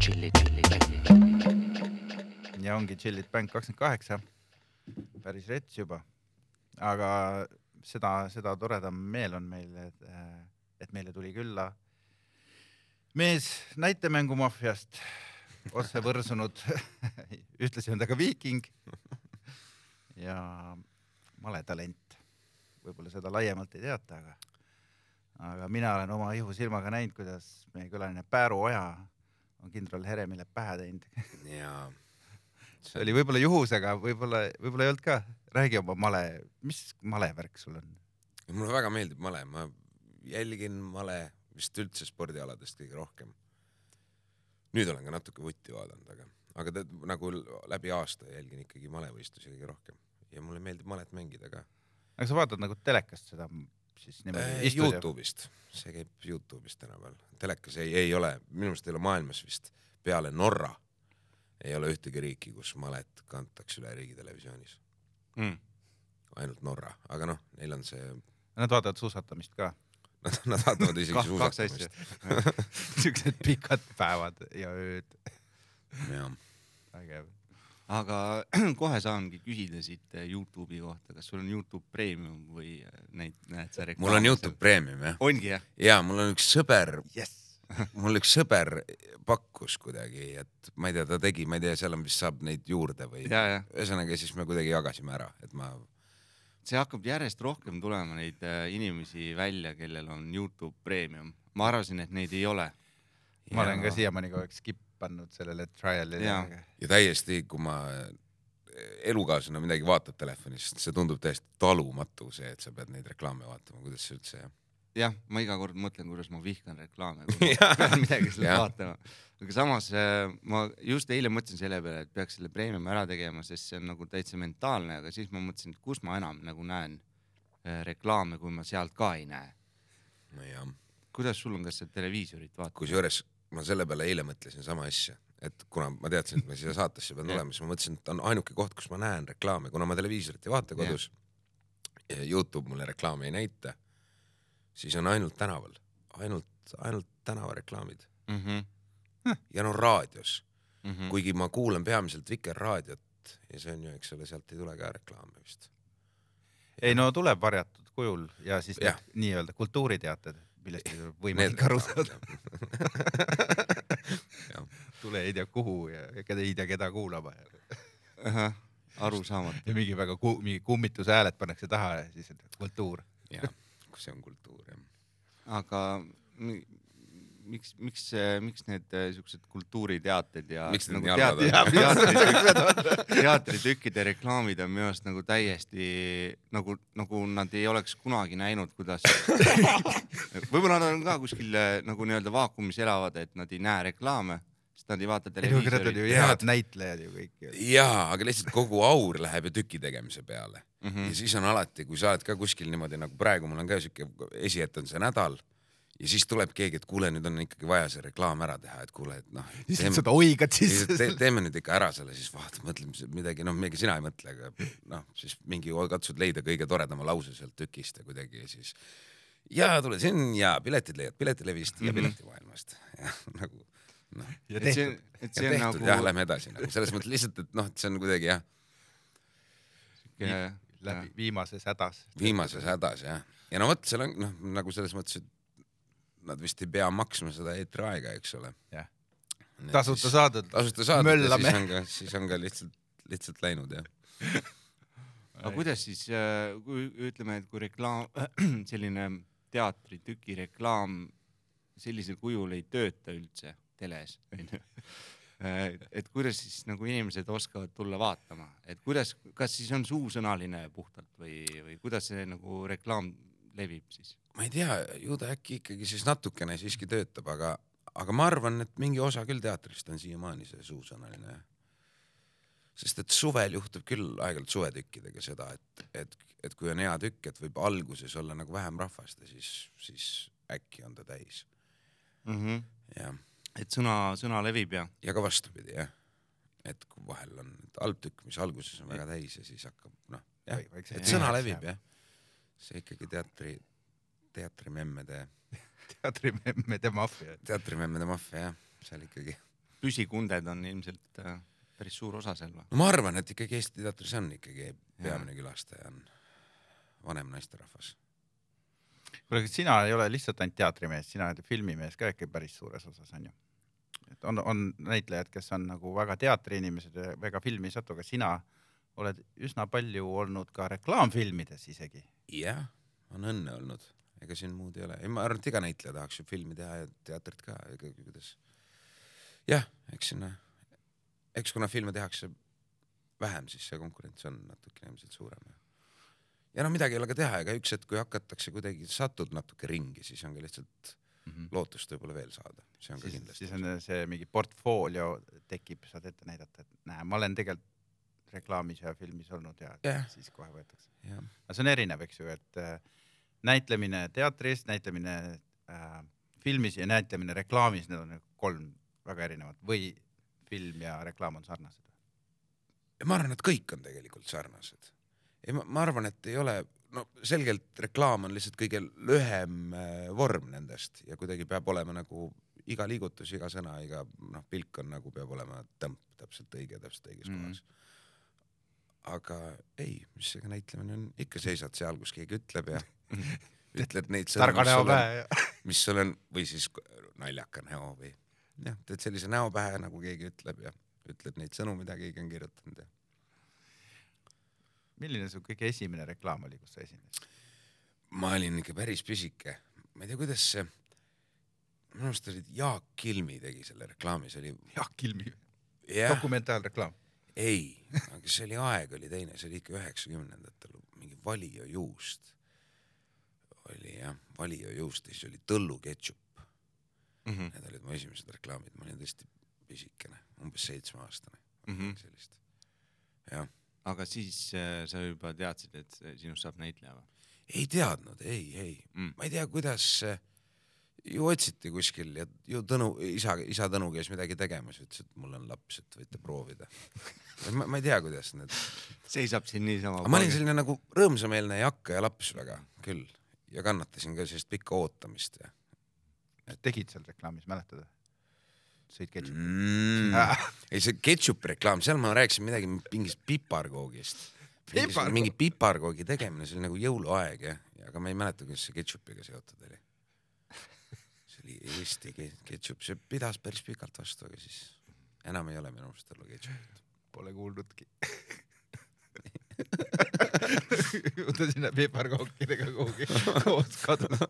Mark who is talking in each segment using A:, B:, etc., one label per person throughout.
A: tšillid, tšillid, tšillid.
B: ja ongi Chillit Bank kakskümmend kaheksa. päris rets juba. aga seda, seda toredam meel on meil, et, et meile tuli külla mees näitemängumafiast, otse võrsunud, ühtlasi on ta ka viiking ja maletalent. võib-olla seda laiemalt ei teata, aga, aga mina olen oma ihusilmaga näinud, kuidas meie külaline Pääru Oja on kindral Heremile pähe teinud
C: ja
B: see oli võib-olla juhus, aga võib-olla, võib-olla ei olnud ka. räägi oma male, mis malevärk sul on?
C: mulle väga meeldib male, ma jälgin male vist üldse spordialadest kõige rohkem. nüüd olen ka natuke vutti vaadanud, aga, aga tead nagu läbi aasta jälgin ikkagi malevõistlusi kõige rohkem ja mulle meeldib malet mängida ka.
B: aga sa vaatad nagu telekast seda siis niimoodi istud ja
C: Youtube'ist, see käib Youtube'ist tänapäeval, telekas ei, ei ole, minu meelest ei ole maailmas vist peale Norra ei ole ühtegi riiki, kus malet kantakse üle riigitelevisioonis,
B: mm.?
C: ainult Norra, aga noh, neil on see,
B: Nad vaatavad suusatamist ka.
C: nad, nad vaatavad isegi
B: asja
C: suusatamist..
B: siuksed pikad päevad ja ööd.
C: jah,
B: vägev.
D: Aga kohe saangi küsida siit eh, Youtube'i kohta, kas sul on Youtube Premium või eh, neid näed sa reklaami
C: mul on Youtube. Premium jah,
D: ongi jah?
C: ja mul on üks sõber,
B: jess.
C: mul üks sõber pakkus kuidagi, et ma ei tea, ta tegi, ma ei tea, seal on vist saab neid juurde või
D: ja, ja
C: ühesõnaga siis me kuidagi jagasime ära, et ma
D: see hakkab järjest rohkem tulema neid äh, inimesi välja, kellel on Youtube Premium. ma arvasin, et neid ei ole.
B: ma olen ka siiamaani kogu aeg skip pannud sellele trial'ile
C: ja täiesti, kui ma elukaaslane midagi vaatab telefonis, see tundub täiesti talumatu, see, et sa pead neid reklaame vaatama, kuidas see üldse jah.
D: ma iga kord mõtlen, kuidas ma vihkan reklaame, kui ma pean midagi seal
C: Jah.
D: vaatama. aga samas äh, ma just eile mõtlesin selle peale, et peaks selle Premiumi ära tegema, sest see on nagu täitsa mentaalne, aga siis ma mõtlesin, et kus ma enam nagu näen äh, reklaame, kui ma sealt ka ei näe.
C: nojah,
D: kuidas sul on, kas sa televiisorit vaatad?
C: kusjuures ma selle peale eile mõtlesin sama asja, et kuna ma teadsin, et ma siia saatesse pean tulema, siis ma mõtlesin, et on ainuke koht, kus ma näen reklaame, kuna ma televiisorit ei vaata kodus ja Youtube mulle reklaame ei näita, siis on ainult tänaval, ainult, ainult tänavareklaamid
D: mm. -hmm.
C: ja no raadios,
D: Mm -hmm.
C: kuigi ma kuulan peamiselt Vikerraadiot ja see on ju, eks ole, sealt ei tule ka reklaame vist.
B: ei no tuleb varjatud kujul ja siis nii-öelda kultuuriteated, millest ei ole võimalik aru saada. Tule ei tea kuhu ja ei tea keda kuulama
D: Ahah, arusaamatu.
B: ja mingi väga ku, mingi kummituse hääled pannakse taha ja siis on kultuur.
C: jah, see on kultuur jah.
D: aga miks, miks, miks need äh, siuksed kultuuriteated ja
C: Miks
D: nagu teatri, teatri, teatritükkide reklaamid on minu arust nagu täiesti nagu, nagu nad ei oleks kunagi näinud, kuidas võib-olla nad on ka kuskil äh, nagu nii-öelda vaakumis elavad, et nad ei näe reklaame, sest nad ei vaata
B: aga nad on
D: televiisorit
B: ju head näitlejad ju kõik
C: jaa, aga lihtsalt kogu aur läheb ju tüki tegemise peale
D: mm.
C: ja
D: -hmm.
C: siis on alati, kui sa oled ka kuskil niimoodi nagu praegu mul on ka siuke see nädal ja siis tuleb keegi, et kuule, nüüd on ikkagi vaja see reklaam ära teha, et kuule, et noh,
B: siis sa seda oigad
C: siis te,. teeme nüüd ikka ära selle, siis vaata, mõtleme midagi, noh, midagi sina ei mõtle, aga noh, siis mingi katsud leida kõige toredama lause sealt tükist ja kuidagi ja siis ja tule siin ja piletid leiad Piletilevist ja
D: Mhm.
C: Piletimaailmast ja nagu noh,
B: ja tehtud.,
D: et
C: ja
D: see on
C: tehtud
D: nagu
C: jah, lähme edasi nagu selles mõttes lihtsalt, et noh, et see on kuidagi jah,
B: läbi viimases hädas.
C: viimases hädas jah, ja no vot, seal on noh, nagu selles mõttes, et nad vist ei pea maksma seda eetriaega, eks ole
B: tasuta saadud.
C: tasuta saadud ja siis on ka, siis on ka lihtsalt, lihtsalt läinud jah.
D: aga kuidas siis, kui ütleme, et kui reklaam, selline teatritüki reklaam sellisel kujul ei tööta üldse teles, onju. et kuidas siis nagu inimesed oskavad tulla vaatama, et kuidas, kas siis on suusõnaline puhtalt või, või kuidas see nagu reklaam levib siis?
C: Ma ei tea, ju ta äkki ikkagi siis natukene siiski töötab, aga, aga ma arvan, et mingi osa küll teatrist on siiamaani see suusõnaline. sest et suvel juhtub küll aeg-ajalt suvetükkidega seda, et, et, et kui on hea tükk, et võib alguses olla nagu vähem rahvast ja siis, siis äkki on ta täis.
D: Mm -hmm.
C: jah,
D: et sõna, sõna levib ja
C: ja ka vastupidi jah. et kui vahel on halb tükk, mis alguses on väga täis ja siis hakkab noh, jah, et sõna levib jah. see ikkagi teatri, teatrimemmede,
B: teatrimemmede maffia.
C: teatrimemmede maffia jah, seal ikkagi
D: püsikunded on ilmselt äh, päris suur osa seal või?
C: no ma arvan, et ikkagi Eesti teatris on ikkagi peamine külastaja on vanem naisterahvas.
B: kuule, kas sina ei ole lihtsalt ainult teatrimees, sina oled filmimees ka ikka päris suures osas onju. et on, on näitlejad, kes on nagu väga teatriinimesed ja väga filmi ei satu, aga sina oled üsna palju olnud ka reklaamfilmides isegi.
C: jah, on õnne olnud, ega siin muud ei ole, ei ma arvan, et iga näitleja tahaks ju filmi teha ja teatrit ka, ega kuidas. jah, eks sinna, eks kuna filme tehakse vähem, siis see konkurents on natukene ilmselt suurem ja no midagi ei ole ka teha, ega üks hetk, kui hakatakse kuidagi, satud natuke ringi, siis on ka lihtsalt lootust võib-olla veel saada, see on ka
B: siis,
C: kindlasti
B: siis. on see mingi portfoolio tekib, saad ette näidata, et näe, ma olen tegelikult reklaamis ja filmis olnud ja
C: Jah.
B: siis kohe võetakse.
C: jah,
B: aga see on erinev, eks ju, et äh, näitlemine teatris, näitlemine äh, filmis ja näitlemine reklaamis, need on nagu kolm väga erinevat või film ja reklaam on sarnased?
C: ma arvan, et kõik on tegelikult sarnased. ei, ma, arvan, et ei ole, no selgelt reklaam on lihtsalt kõige lühem äh, vorm nendest ja kuidagi peab olema nagu iga liigutus, iga sõna, iga noh, pilk on nagu peab olema tõmp täpselt õige, täpselt õiges mm.
B: Mhm.
C: kohas. aga ei, mis ega näitlemine on, ikka seisad seal, kus keegi ütleb ja ütled neid sõnu, mis
B: näo
C: sul on,
B: pähe.
C: mis on või siis naljaka näo või jah, teed sellise näo pähe, nagu keegi ütleb ja ütled neid sõnu, mida keegi on kirjutanud ja
B: milline su kõige esimene reklaam oli, kus sa esinesid?
C: ma olin ikka päris pisike, ma ei tea, kuidas see, minu arust oli Jaak Kilmi tegi selle reklaami, see oli,
B: Jaak Kilmi
C: jah,
B: dokumentaalreklaam.
C: ei, aga see oli aeg oli teine, see oli ikka üheksakümnendatel, mingi Valio juust oli jah, Valio juust ja siis oli Tõllu ketšup,
D: Mhm.
C: need olid mu esimesed reklaamid, ma olin tõesti pisikene, umbes seitsmeaastane
D: Mhm.
C: sellist, jah,
D: aga siis äh, sa juba teadsid, et sinust saab näitleja või?
C: ei teadnud, ei, ei
D: Mm.
C: ma ei tea, kuidas, ju otsiti kuskil ja ju Tõnu, isa, isa Tõnu käis midagi tegemas, ütles, et mul on laps, et võite proovida. ma, ma ei tea, kuidas need,
D: seisab siin niisama.
C: ma olin selline nagu rõõmsameelne jakka ja laps väga küll ja kannatasin ka sellist pikka ootamist ja
B: tegid seal reklaamis, mäletad? sõid ketšupi?
C: mm.. ei, see ketšupi reklaam, seal ma rääkisin midagi mingist piparkoogist.
B: Piparkoog?
C: mingi piparkoogi tegemine, see oli nagu jõuluaeg jah, aga ma ei mäleta, kuidas see ketšupiga seotud oli. see oli Eesti ke- ketšup, see pidas päris pikalt vastu, aga siis enam ei ole minu arust olla ketšupit.
B: Pole kuulnudki. ta sinna piparkookidega kuhugi koos kadus.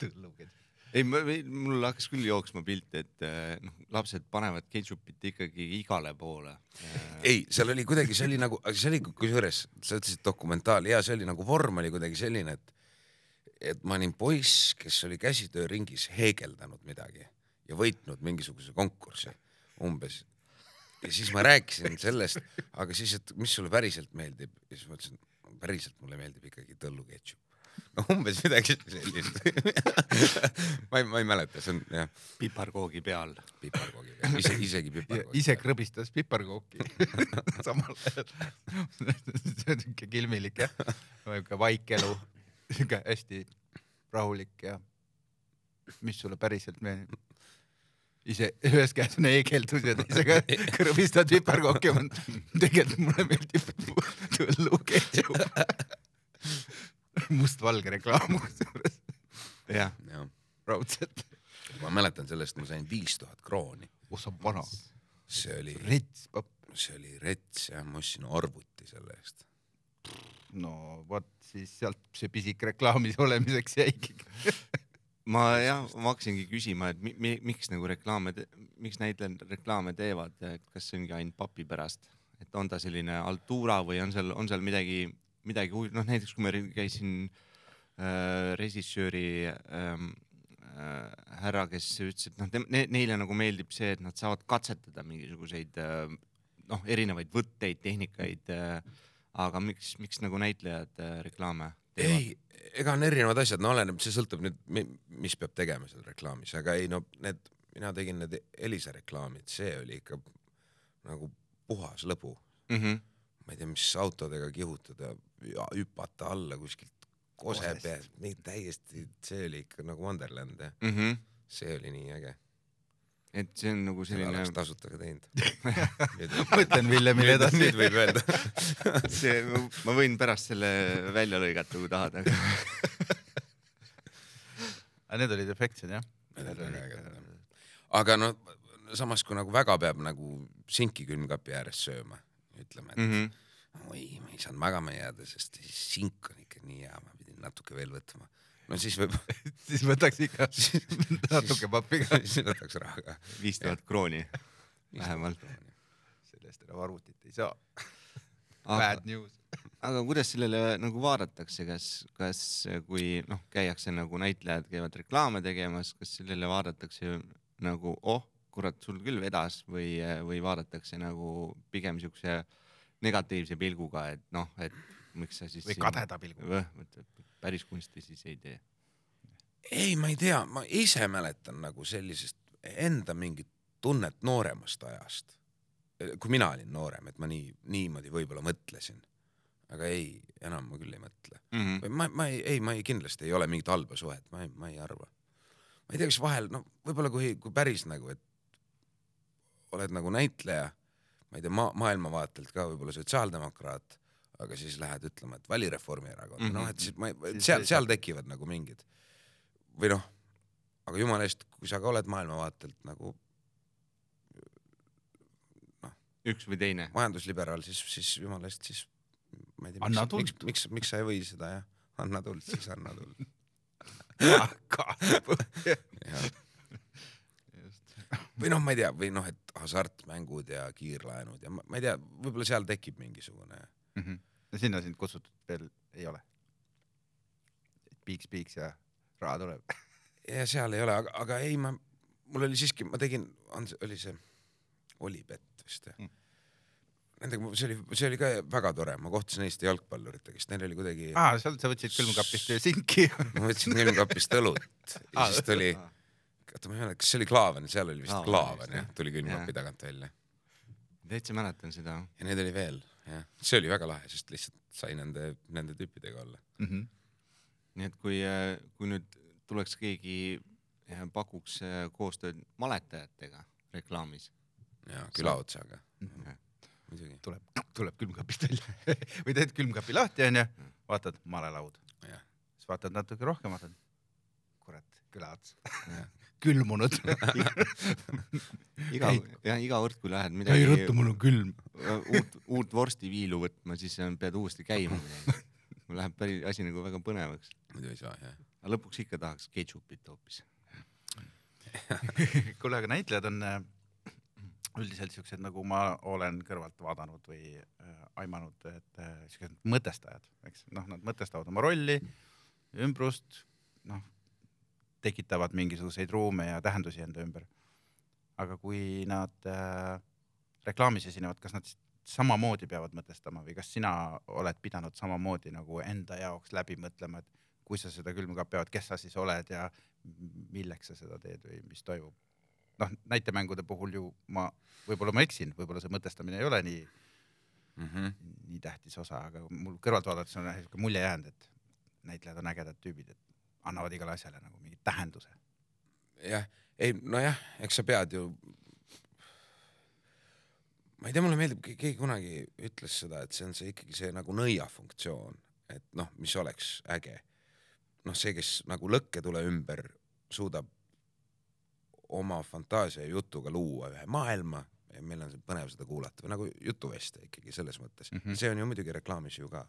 B: tõlluketšup.
D: ei, mul hakkas küll jooksma pilt, et äh, noh, lapsed panevad ketšupit ikkagi igale poole.
C: ei, seal oli kuidagi, see oli nagu, see oli kusjuures, sa ütlesid dokumentaal ja see oli nagu vorm oli kuidagi selline, et et ma olin poiss, kes oli käsitööringis heegeldanud midagi ja võitnud mingisuguse konkursi umbes. Ja siis ma rääkisin sellest, aga siis, et mis sulle päriselt meeldib ja siis ma ütlesin, päriselt mulle meeldib ikkagi tõllu ketšup. no umbes midagi sellist. ma ei, ma ei mäleta, see on jah,
D: piparkoogi peal.
C: piparkoogi peal, ise, isegi piparkoogi.
B: ise krõbistas piparkooki samal ajal. see on siuke kilmilik jah, siuke vaikelu, siuke hästi rahulik ja mis sulle päriselt meeldib? Ise ühes käes on heegeldus ja teisega ja ma- tegelikult mulle meeldib tõlluketšup. mustvalge reklaam kusjuures,
D: jah,
C: jah,
B: raudselt.
C: ma mäletan sellest, ma sain viis tuhat krooni,
B: oh sa vana,
C: see oli,
B: rets papp.
C: see oli rets jah, ma ostsin arvuti selle eest.
B: no vot siis sealt see pisik reklaamis olemiseks jäigi.
D: ma jah, ma hakkasingi küsima, et mi, mi, miks nagu reklaame, miks näitlejad reklaame teevad, kas see ongi ainult papi pärast, et on ta selline altuura või on seal, on seal midagi, midagi huvi, noh näiteks kui ma käisin äh, režissööri ähm, äh, härra, kes ütles, et noh ne,, neile nagu meeldib see, et nad saavad katsetada mingisuguseid äh, noh, erinevaid võtteid, tehnikaid äh,. aga miks, miks nagu näitlejad äh, reklaame?
C: ei, ega on erinevad asjad, no oleneb, see sõltub nüüd, mis peab tegema seal reklaamis, aga ei no need, mina tegin need Elisa reklaamid, see oli ikka nagu puhas lõbu.
D: Mm -hmm.
C: ma ei tea, mis autodega kihutada ja hüpata alla kuskilt kose pealt, nii täiesti, see oli ikka nagu Wonderland jah,
D: Mm -hmm.
C: see oli nii äge.
D: Et see on nagu
C: seda
D: selline
C: oleks, tasuta ka teinud.
B: mõtlen Villemile edasi
C: nüüd. võib öelda.
D: see, ma võin pärast selle välja lõigata, kui tahad, aga
B: aga need olid efektsed jah?
C: Need olid ägedad, aga noh, samas kui nagu väga peab nagu sinki külmkapi ääres sööma, ütleme, et mm. -hmm. oi, ma ei saanud magama jääda, sest sink on ikka nii hea, ma pidin natuke veel võtma. No siis võib,
B: siis võtaks ikka natuke pappi ka.
C: siis võtaks raha ka.
D: viis tuhat krooni vähemalt.
B: sellest enam arvutit ei saa. Bad, news.
D: aga kuidas sellele nagu vaadatakse, kas, kas kui noh, käiakse nagu näitlejad käivad reklaame tegemas, kas sellele vaadatakse nagu oh, kurat, sul küll vedas või, või vaadatakse nagu pigem siukse negatiivse pilguga, et noh, et miks sa siis
B: või kadeda pilguga.
D: Päris kunsti siis ei tee.
C: ei, ma ei tea, ma ise mäletan nagu sellisest enda mingit tunnet nooremast ajast. kui mina olin noorem, et ma nii, niimoodi võib-olla mõtlesin. aga ei, enam ma küll ei mõtle.
D: Mm
C: või ma, ma ei, ei, ma ei, kindlasti ei ole mingit halba suhet, ma ei, ma ei arva. ma ei tea, kas vahel, no võib-olla kui, kui päris nagu, et oled nagu näitleja, ma ei tea ma,, maailmavaatelt ka võib-olla sotsiaaldemokraat, aga siis lähed ütlema, et vali Reformierakonda mm. -hmm. noh, et siis ma,
B: Siis
C: seal,
B: ei
C: seal tekivad nagu mingid või noh, aga jumala eest, kui sa ka oled maailmavaatelt nagu
D: üks või teine.
C: majandusliberaal, siis, siis jumala eest, siis ma ei tea, miks, miks, miks, miks sa ei või seda jah, anna tuld, siis anna tuld. või noh, ma ei tea, või noh, et hasartmängud ja kiirlaenud ja ma, ma ei tea, võib-olla seal tekib mingisugune,
B: ja sinna sind kutsutud veel ei ole? piiks, piiks ja raha tuleb.
C: ja seal ei ole, aga, aga ei, ma, mul oli siiski, ma tegin, oli see, Olipet vist jah
B: Mm.
C: Nendega, see oli, see oli ka väga tore, ma kohtusin Eesti jalgpalluritega, sest neil oli kuidagi,
B: aa, sealt sa võtsid külmkapist sinki.
C: ma võtsin külmkapist õlut ja siis tuli, oota ma ei mäleta, kas see oli Klaavan, seal oli vist
D: Klaavan
C: jah tuli külmkapi tagant välja
D: täitsa mäletan seda.
C: ja neid oli veel jah, see oli väga lahe, sest lihtsalt sai nende, nende tüüpidega olla.
B: Mhm.
D: nii et kui, kui nüüd tuleks keegi ja pakuks äh, koostööd maletajatega reklaamis.
C: ja külaotsaga.
B: Mhm.
C: muidugi,
B: tuleb, tuleb külmkapist välja. Või teed külmkapi lahti onju, vaatad malelaud, siis vaatad natuke rohkem, vaatad, kurat, külaots külmunud.
D: iga jah, iga kord, kui lähed
B: ei
D: midagi
B: ruttu, mul on külm.
D: uut, uut vorstiviilu võtma, siis pead uuesti käima. Läheb päris asi nagu väga põnevaks,
C: muidu ei saa jah.
D: aga lõpuks ikka tahaks ketšupit hoopis.
B: kuule, aga näitlejad on äh, üldiselt siuksed, nagu ma olen kõrvalt vaadanud või äh, aimanud, et äh, siuksed mõtestajad, eks noh, nad mõtestavad oma rolli, ümbrust, noh, tekitavad mingisuguseid ruume ja tähendusi enda ümber. aga kui nad äh, reklaamis esinevad, kas nad samamoodi peavad mõtestama või kas sina oled pidanud samamoodi nagu enda jaoks läbi mõtlema, et kui sa seda külmkapi avad, kes sa siis oled ja milleks sa seda teed või mis toimub? noh, näitemängude puhul ju ma, võib-olla ma eksin, võib-olla see mõtestamine ei ole nii,
C: Mhm.
B: nii tähtis osa, aga mul kõrvalt vaadates on siuke mulje jäänud, et näitlejad on ägedad tüübid, et annavad igale asjale nagu mingi tähenduse.
C: jah, ei nojah, eks sa pead ju. ma ei tea, mulle meeldib, keegi kunagi ütles seda, et see on see ikkagi see nagu nõiafunktsioon, et noh, mis oleks äge. noh, see, kes nagu lõkketule ümber suudab oma fantaasia ja jutuga luua ühe maailma ja meil on põnev seda kuulata või nagu jutuveste ikkagi selles mõttes mm. -hmm. see on ju muidugi reklaamis ju ka.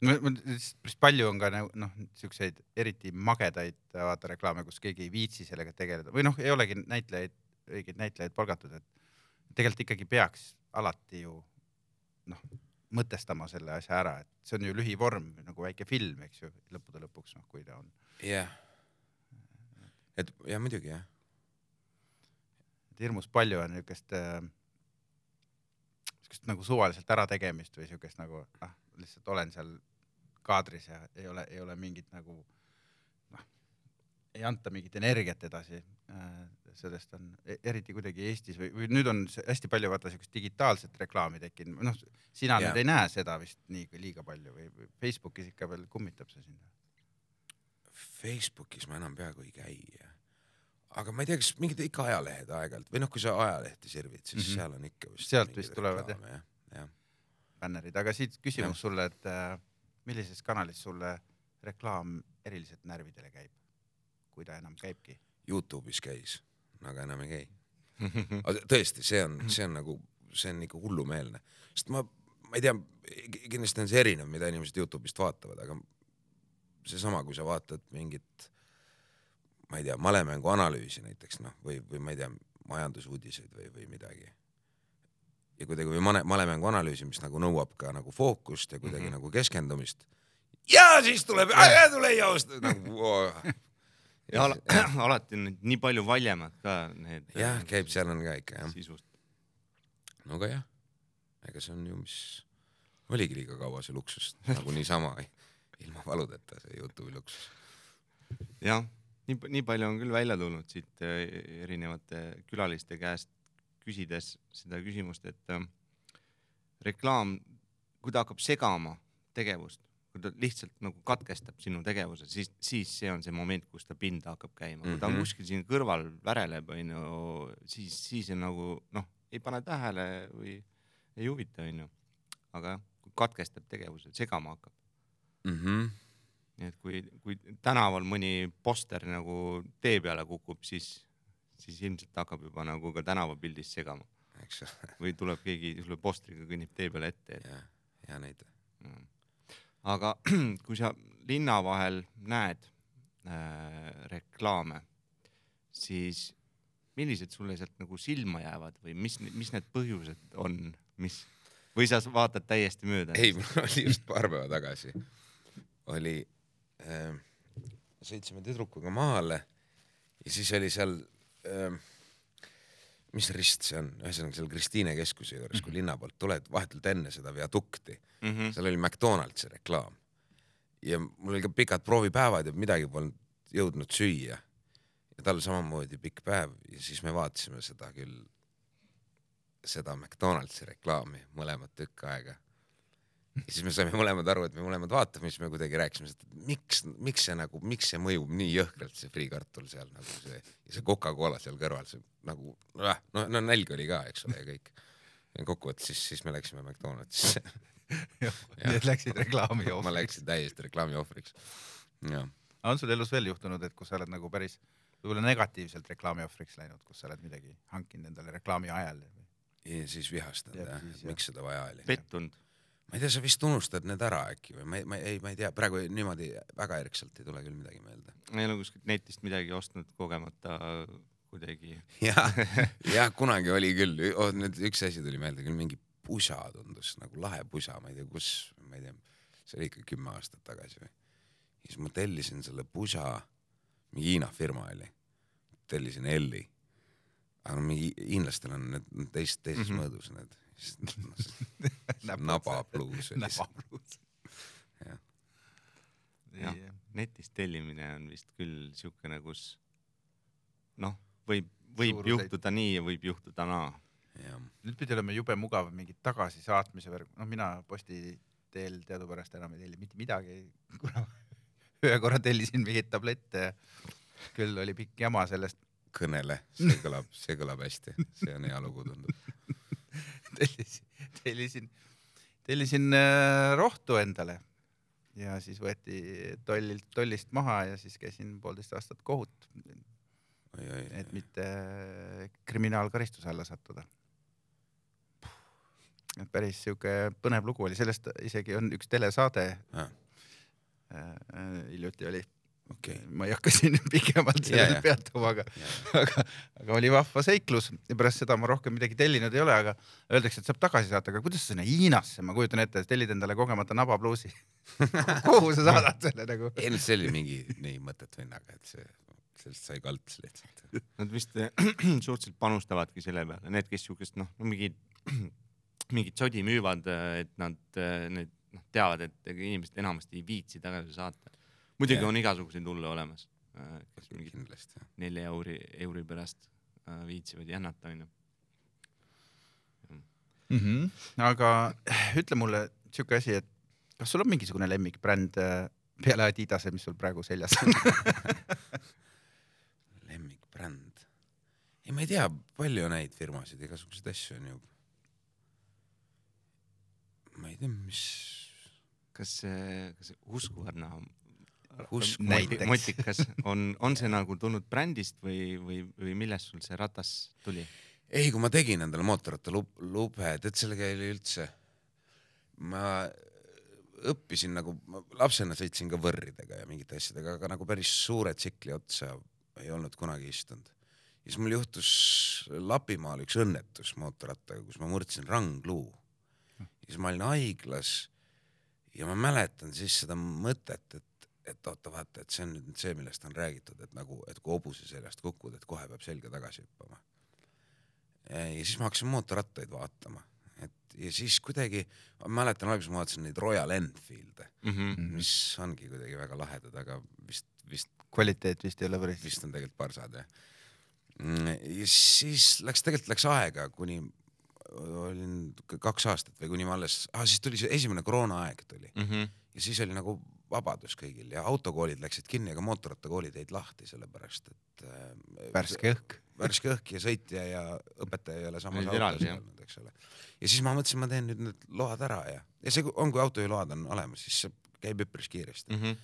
B: Päris palju on ka nagu noh, siukseid eriti magedaid vaata reklaame, kus keegi ei viitsi sellega tegeleda või noh, ei olegi näitlejaid, õigeid näitlejaid palgatud, et tegelikult ikkagi peaks alati ju noh, mõtestama selle asja ära, et see on ju lühivorm nagu väike film, eks ju, lõppude lõpuks noh, kui ta on.
C: jah. et ja muidugi jah,
B: et hirmus palju on niukest äh,, siukest nagu suvaliselt ärategemist või siukest nagu ah, lihtsalt olen seal kaadris ja ei ole, ei ole mingit nagu noh, ei anta mingit energiat edasi äh,. sellest on e- eriti kuidagi Eestis või, või nüüd on hästi palju vaata siukest digitaalset reklaami tekkinud, noh, sina
C: Jah.
B: nüüd ei näe seda vist nii liiga palju või, või Facebookis ikka veel kummitab see sind.
C: Facebookis ma enam peaaegu ei käi. aga ma ei tea, kas mingid ikka ajalehed aeg-ajalt või noh, kui sa ajalehti sirvid, siis mm. -hmm. seal on ikka vist.
B: Sealt vist tulevad, jah.
C: jah.
B: bännerid, aga siit küsimus sulle, et äh, millises kanalis sulle reklaam eriliselt närvidele käib? kui ta enam käibki.
C: Youtube'is käis, aga enam ei käi. aga tõesti, see on, see on nagu, see on ikka hullumeelne, sest ma, ma ei tea, kindlasti on see erinev, mida inimesed Youtube'ist vaatavad, aga seesama, kui sa vaatad mingit, ma ei tea, malemängu analüüsi näiteks noh, või, või ma ei tea, majandusuudiseid või, või midagi. Ja kuidagi või mane-, malemängu analüüsi, mis nagu nõuab ka nagu fookust ja kuidagi mm -hmm. nagu keskendumist. ja siis tuleb, tule joost nagu wow.
D: ja ala, alati on nii palju valjemad ka need.
C: jah, käib, seal on ka ikka jah.
D: sisust.
C: no aga jah, ega see on ju, mis oligi liiga kaua see luksus nagu niisama ilma valudeta see Youtube'i luksus.
D: jah, nii, nii palju on küll välja tulnud siit äh, erinevate külaliste käest küsides seda küsimust, et äh, reklaam, kui ta hakkab segama tegevust, kui ta lihtsalt nagu katkestab sinu tegevuse, siis, siis see on see moment, kus ta pinda hakkab käima, kui ta on
C: Mhm.
D: kuskil siin kõrval väreleb, onju, siis, siis on nagu noh, ei pane tähele või ei huvita, onju. aga jah, kui katkestab tegevuse, segama hakkab.
C: Mm -hmm.
D: nii et kui, kui tänaval mõni poster nagu tee peale kukub, siis, siis ilmselt hakkab juba nagu ka tänavapildis segama või tuleb keegi sulle postriga kõnnib tee peale ette, et
C: ja, hea näide.
D: mm. aga kui sa linna vahel näed äh, reklaame, siis millised sulle sealt nagu silma jäävad või mis, mis need põhjused on, mis või sa vaatad täiesti mööda?
C: ei, mul oli just paar päeva tagasi, oli äh,, sõitsime tüdrukuga maale ja siis oli seal äh,, mis rist see on, ühesõnaga seal Kristiine keskuse juures, kui linna poolt tuled, vahetult enne seda viadukti
D: mm. -hmm.
C: seal oli McDonaldsi reklaam ja mul oli ka pikad proovipäevad ja midagi polnud jõudnud süüa. ja tal samamoodi pikk päev ja siis me vaatasime seda küll, seda McDonaldsi reklaami mõlemad tükk aega. Ja siis me saime mõlemad aru, et me mõlemad vaatame, siis me kuidagi rääkisime, et miks, miks see nagu, miks see mõjub nii jõhkralt, see friikartul seal nagu see ja see Coca-Cola seal kõrval, see nagu noh, no, no nälg oli ka, eks ole, ja kõik. kokkuvõttes siis, siis me läksime McDonaldsisse
B: Need läksid reklaami
C: ma
B: ohvriks.
C: läksin täiesti reklaami ohvriks. jah,
B: on sul elus veel juhtunud, et kus sa oled nagu päris võib-olla negatiivselt reklaami ohvriks läinud, kus sa oled midagi hankinud endale reklaami ajal?
C: ja siis vihastanud jah. miks seda vaja oli.
D: pettunud.
C: Ma ei tea, sa vist unustad need ära äkki või ma ei, ma ei, ma ei tea, praegu niimoodi väga järgselt ei tule küll midagi meelde.
D: ma ei ole kuskilt netist midagi ostnud kogemata kuidagi.
C: jah, jah, kunagi oli küll oh,, nüüd üks asi tuli meelde küll, mingi pusa tundus nagu lahe pusa, ma ei tea, kus, ma ei tea, see oli ikka kümme aastat tagasi või. siis ma tellisin selle pusa, mingi Hiina firma oli, tellisin L-i. aga mingi hiinlastel on need teist, teises mm -hmm. mõõdus need nabapluus
B: nabapluus.
C: Jah.
D: jah, netist tellimine on vist küll siukene, kus noh, võib, võib
B: Suuruseid.
D: juhtuda nii ja võib juhtuda naa.
C: jah,
B: nüüd pidi olema jube mugav mingi tagasisaatmise värk, noh, mina posti teel teadupärast enam ei telli mitte midagi, kuna ühe korra tellisin mingeid tablette ja küll oli pikk jama sellest,
C: kõnele, see kõlab, see kõlab hästi, see on hea lugu tundub.
B: tellisin, tellisin, tellisin äh, rohtu endale. Ja siis võeti tollilt, tollist maha ja siis käisin poolteist aastat kohut, et mitte kriminaalkaristuse alla sattuda. et päris sihuke põnev lugu oli, sellest isegi on üks telesaade äh, hiljuti oli,
C: okei,
B: ma ei hakka siin pikemalt
C: Ja,
B: sellel
C: ja.
B: peatuma, aga, aga, aga oli vahva seiklus ja pärast seda ma rohkem midagi tellinud ei ole, aga öeldakse, et saab tagasi saata, aga kuidas sinna Hiinasse, ma kujutan ette, tellid endale kogemata nabapluusi. kuhu sa saadad selle nagu?
C: ei no see oli mingi nii mõttetu hinnaga, et see, sellest sai kalts lihtsalt.
D: Nad vist eh, suhteliselt panustavadki selle peale, need, kes siukest noh, no mingid, mingit sodi müüvad, et nad eh, need noh, teavad, et inimesed enamasti ei viitsi tagasi saata. Muidugi
C: Jah.
D: on igasuguseid hulle olemas, kes mingit nelja euri, euri pärast äh, viitsivad jännata, onju.
B: mm. -hmm. aga ütle mulle siuke asi, et kas sul on mingisugune lemmikbränd äh, peale Adidase, mis sul praegu seljas on?
C: lemmikbränd ma ei tea, palju neid firmasid, igasuguseid asju on ju. ma ei tea, mis,
D: kas kas Husqvarna Moti-
B: näiteks.
D: motikas on, on see nagu tulnud brändist või, või, või millest sul see ratas tuli?
C: ei, kui ma tegin endale mootorratta lub- lube, tead sellega oli üldse, ma õppisin nagu, lapsena sõitsin ka võrridega ja mingite asjadega, aga nagu päris suure tsikli otsa ei olnud kunagi istunud. ja siis mul juhtus Lapimaal üks õnnetus mootorrattaga, kus ma murdsin rangluu. ja siis ma olin haiglas ja ma mäletan siis seda mõtet, et, et oota, vaata, et see on nüüd see, millest on räägitud, et nagu, et kui hobuse seljast kukud, et kohe peab selga tagasi hüppama. ja siis ma hakkasin mootorrattaid vaatama, et ja siis kuidagi, ma mäletan alguses ma vaatasin neid Royal Enfield'e,
D: Mhm.
C: mis ongi kuidagi väga lahedad, aga vist, vist
B: kvaliteet vist ei ole päris.
C: vist on tegelikult parsad jah. ja siis läks, tegelikult läks aega, kuni olin kaks aastat või kuni ma alles ah,, siis tuli see esimene koroonaaeg tuli
D: Mhm.
C: ja siis oli nagu vabadus kõigil ja autokoolid läksid kinni, aga mootorrattakoolid jäid lahti, sellepärast et äh,
B: värske õhk.
C: värske õhk ja sõitja ja õpetaja ei ole samas autos olnud, eks ole. ja siis ma mõtlesin, ma teen nüüd need load ära ja, ja see on, kui autojuhiload on olemas, siis see käib üpris kiiresti.
D: Mhm.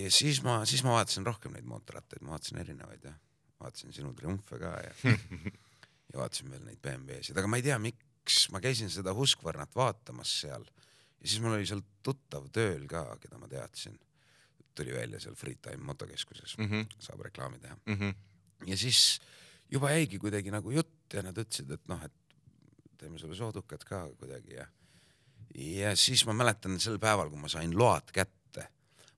C: ja siis ma, siis ma vaatasin rohkem neid mootorrattaid, ma vaatasin erinevaid ja vaatasin sinu Triumfe ka ja ja vaatasin veel neid BMW-sid, aga ma ei tea, miks ma käisin seda Husqvarnat vaatamas seal ja siis mul oli seal tuttav tööl ka, keda ma teadsin. tuli välja seal Freetime motokeskuses mm. -hmm. saab reklaami teha.
D: Mhm.
C: ja siis juba jäigi kuidagi nagu jutt ja nad ütlesid, et noh, et teeme sulle soodukad ka kuidagi ja ja siis ma mäletan sel päeval, kui ma sain load kätte,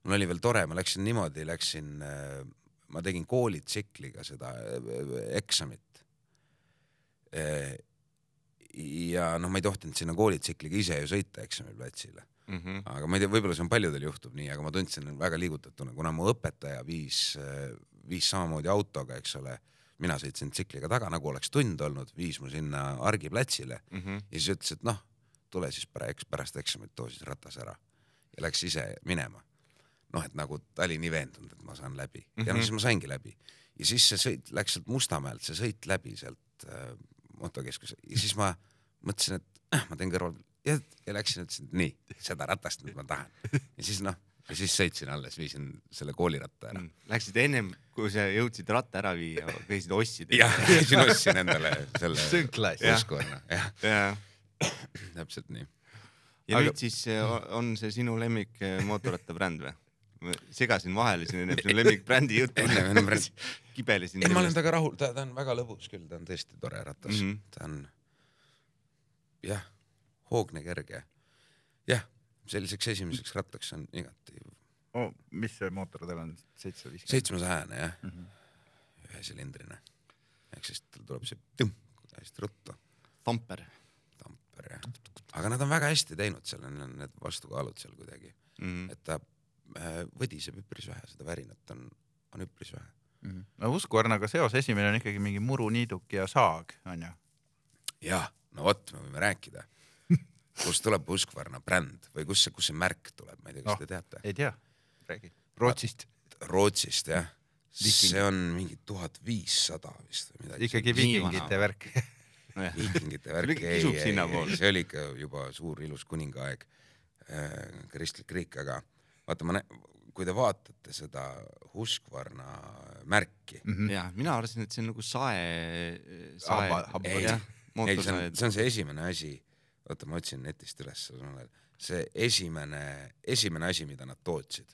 C: mul oli veel tore, ma läksin niimoodi, läksin, ma tegin koolitsikliga seda äh, eksamit. Ja noh, ma ei tohtinud sinna koolitsikliga ise ju sõita eksamiplatsile,
D: Mhm.
C: aga ma ei tea, võib-olla see on paljudel juhtub nii, aga ma tundsin väga liigutatuna, kuna mu õpetaja viis, viis samamoodi autoga, eks ole. mina sõitsin tsikliga taga, nagu oleks tund olnud, viis mu sinna argiplatsile
D: Mhm.
C: ja siis ütles, et noh, tule siis pärast, pärast eksamit too siis ratas ära ja läks ise minema. noh, et nagu ta oli nii veendunud, et ma saan läbi ja
D: Mhm.
C: no siis ma saingi läbi ja siis see sõit läks sealt Mustamäelt, see sõit läbi sealt äh, motokeskuse ja siis ma mõtlesin, et äh, ma teen kõrval ja, ja läksin, ütlesin, et nii, seda ratast nüüd ma tahan ja siis noh, ja siis sõitsin alles, viisin selle kooliratta ära.
D: Läksid ennem, kui sa jõudsid ratta ära viia, käisid ostsid.
C: jah, käisin ostsin endale selle. Husqvarna, jah,
D: ja,
C: täpselt nii.
D: ja
B: Aga-
D: nüüd siis äh, on see sinu lemmik äh, mootorrattabränd või? ma segasin vahele siin enne sinu lemmikbrändi juttu kibelesin.
C: ei, ma olen temaga rahul, ta, ta on väga lõbus küll, ta on tõesti tore ratas mm. -hmm. ta on jah, hoogne, kerge. jah, selliseks esimeseks rattaks on igati
B: oh,. mis see mootor tal on? seitsesada viiskümmend?
C: seitsmesajane jah mm. -hmm. ühesilindrine. ehk siis tal tuleb see tüm, hästi ruttu,
D: Tamper
C: tamper ja, aga nad on väga hästi teinud seal on need vastukaalud seal kuidagi,
D: mm. -hmm.
C: et ta äh, võdiseb üpris vähe, seda värinat on, on üpris vähe.
B: Mhm. no Husqvarnaga seos esimene on ikkagi mingi muruniiduk ja saag onju.
C: jah, no vot, me võime rääkida, kust tuleb Husqvarna bränd või kust see, kust see märk tuleb, ma ei tea, kas
B: Oh.
C: te teate?
B: ei tea, räägi. Rootsist.
C: Rootsist jah, see on mingi tuhat viissada vist või midagi.
B: ikkagi viikingite värk.
C: viikingite
D: See
C: värk,
D: oli
C: ei, ei, ei, see oli ikka juba suur ilus kuningaaeg, kristlik riik, aga vaata, ma, kui te vaatate seda Husqvarna märki,
B: Mhm.
D: ja mina arvasin, et see on nagu sae, sae
B: Hamba-, hamba-
C: Ei, see on, see on see esimene asi, oota, ma otsin netist üles, see esimene, esimene asi, mida nad tootsid,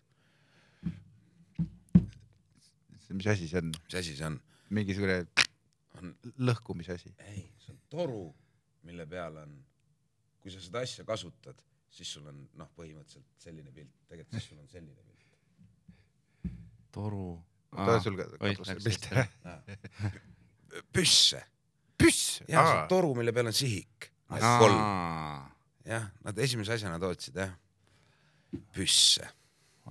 B: mis asi see on?
C: mis asi see on?
B: mingisugune
C: on,
B: lõhkumise asi.
C: ei, see on toru, mille peal on, kui sa seda asja kasutad, siis sul on noh, põhimõtteliselt selline pilt, tegelikult siis sul on selline pilt.
D: toru.
B: too sul ka katusel pilt ära.
C: püsse,
B: püss.
C: jah, see on toru, mille peal on sihik. kolm, jah, nad esimese asjana tootsid jah, püsse,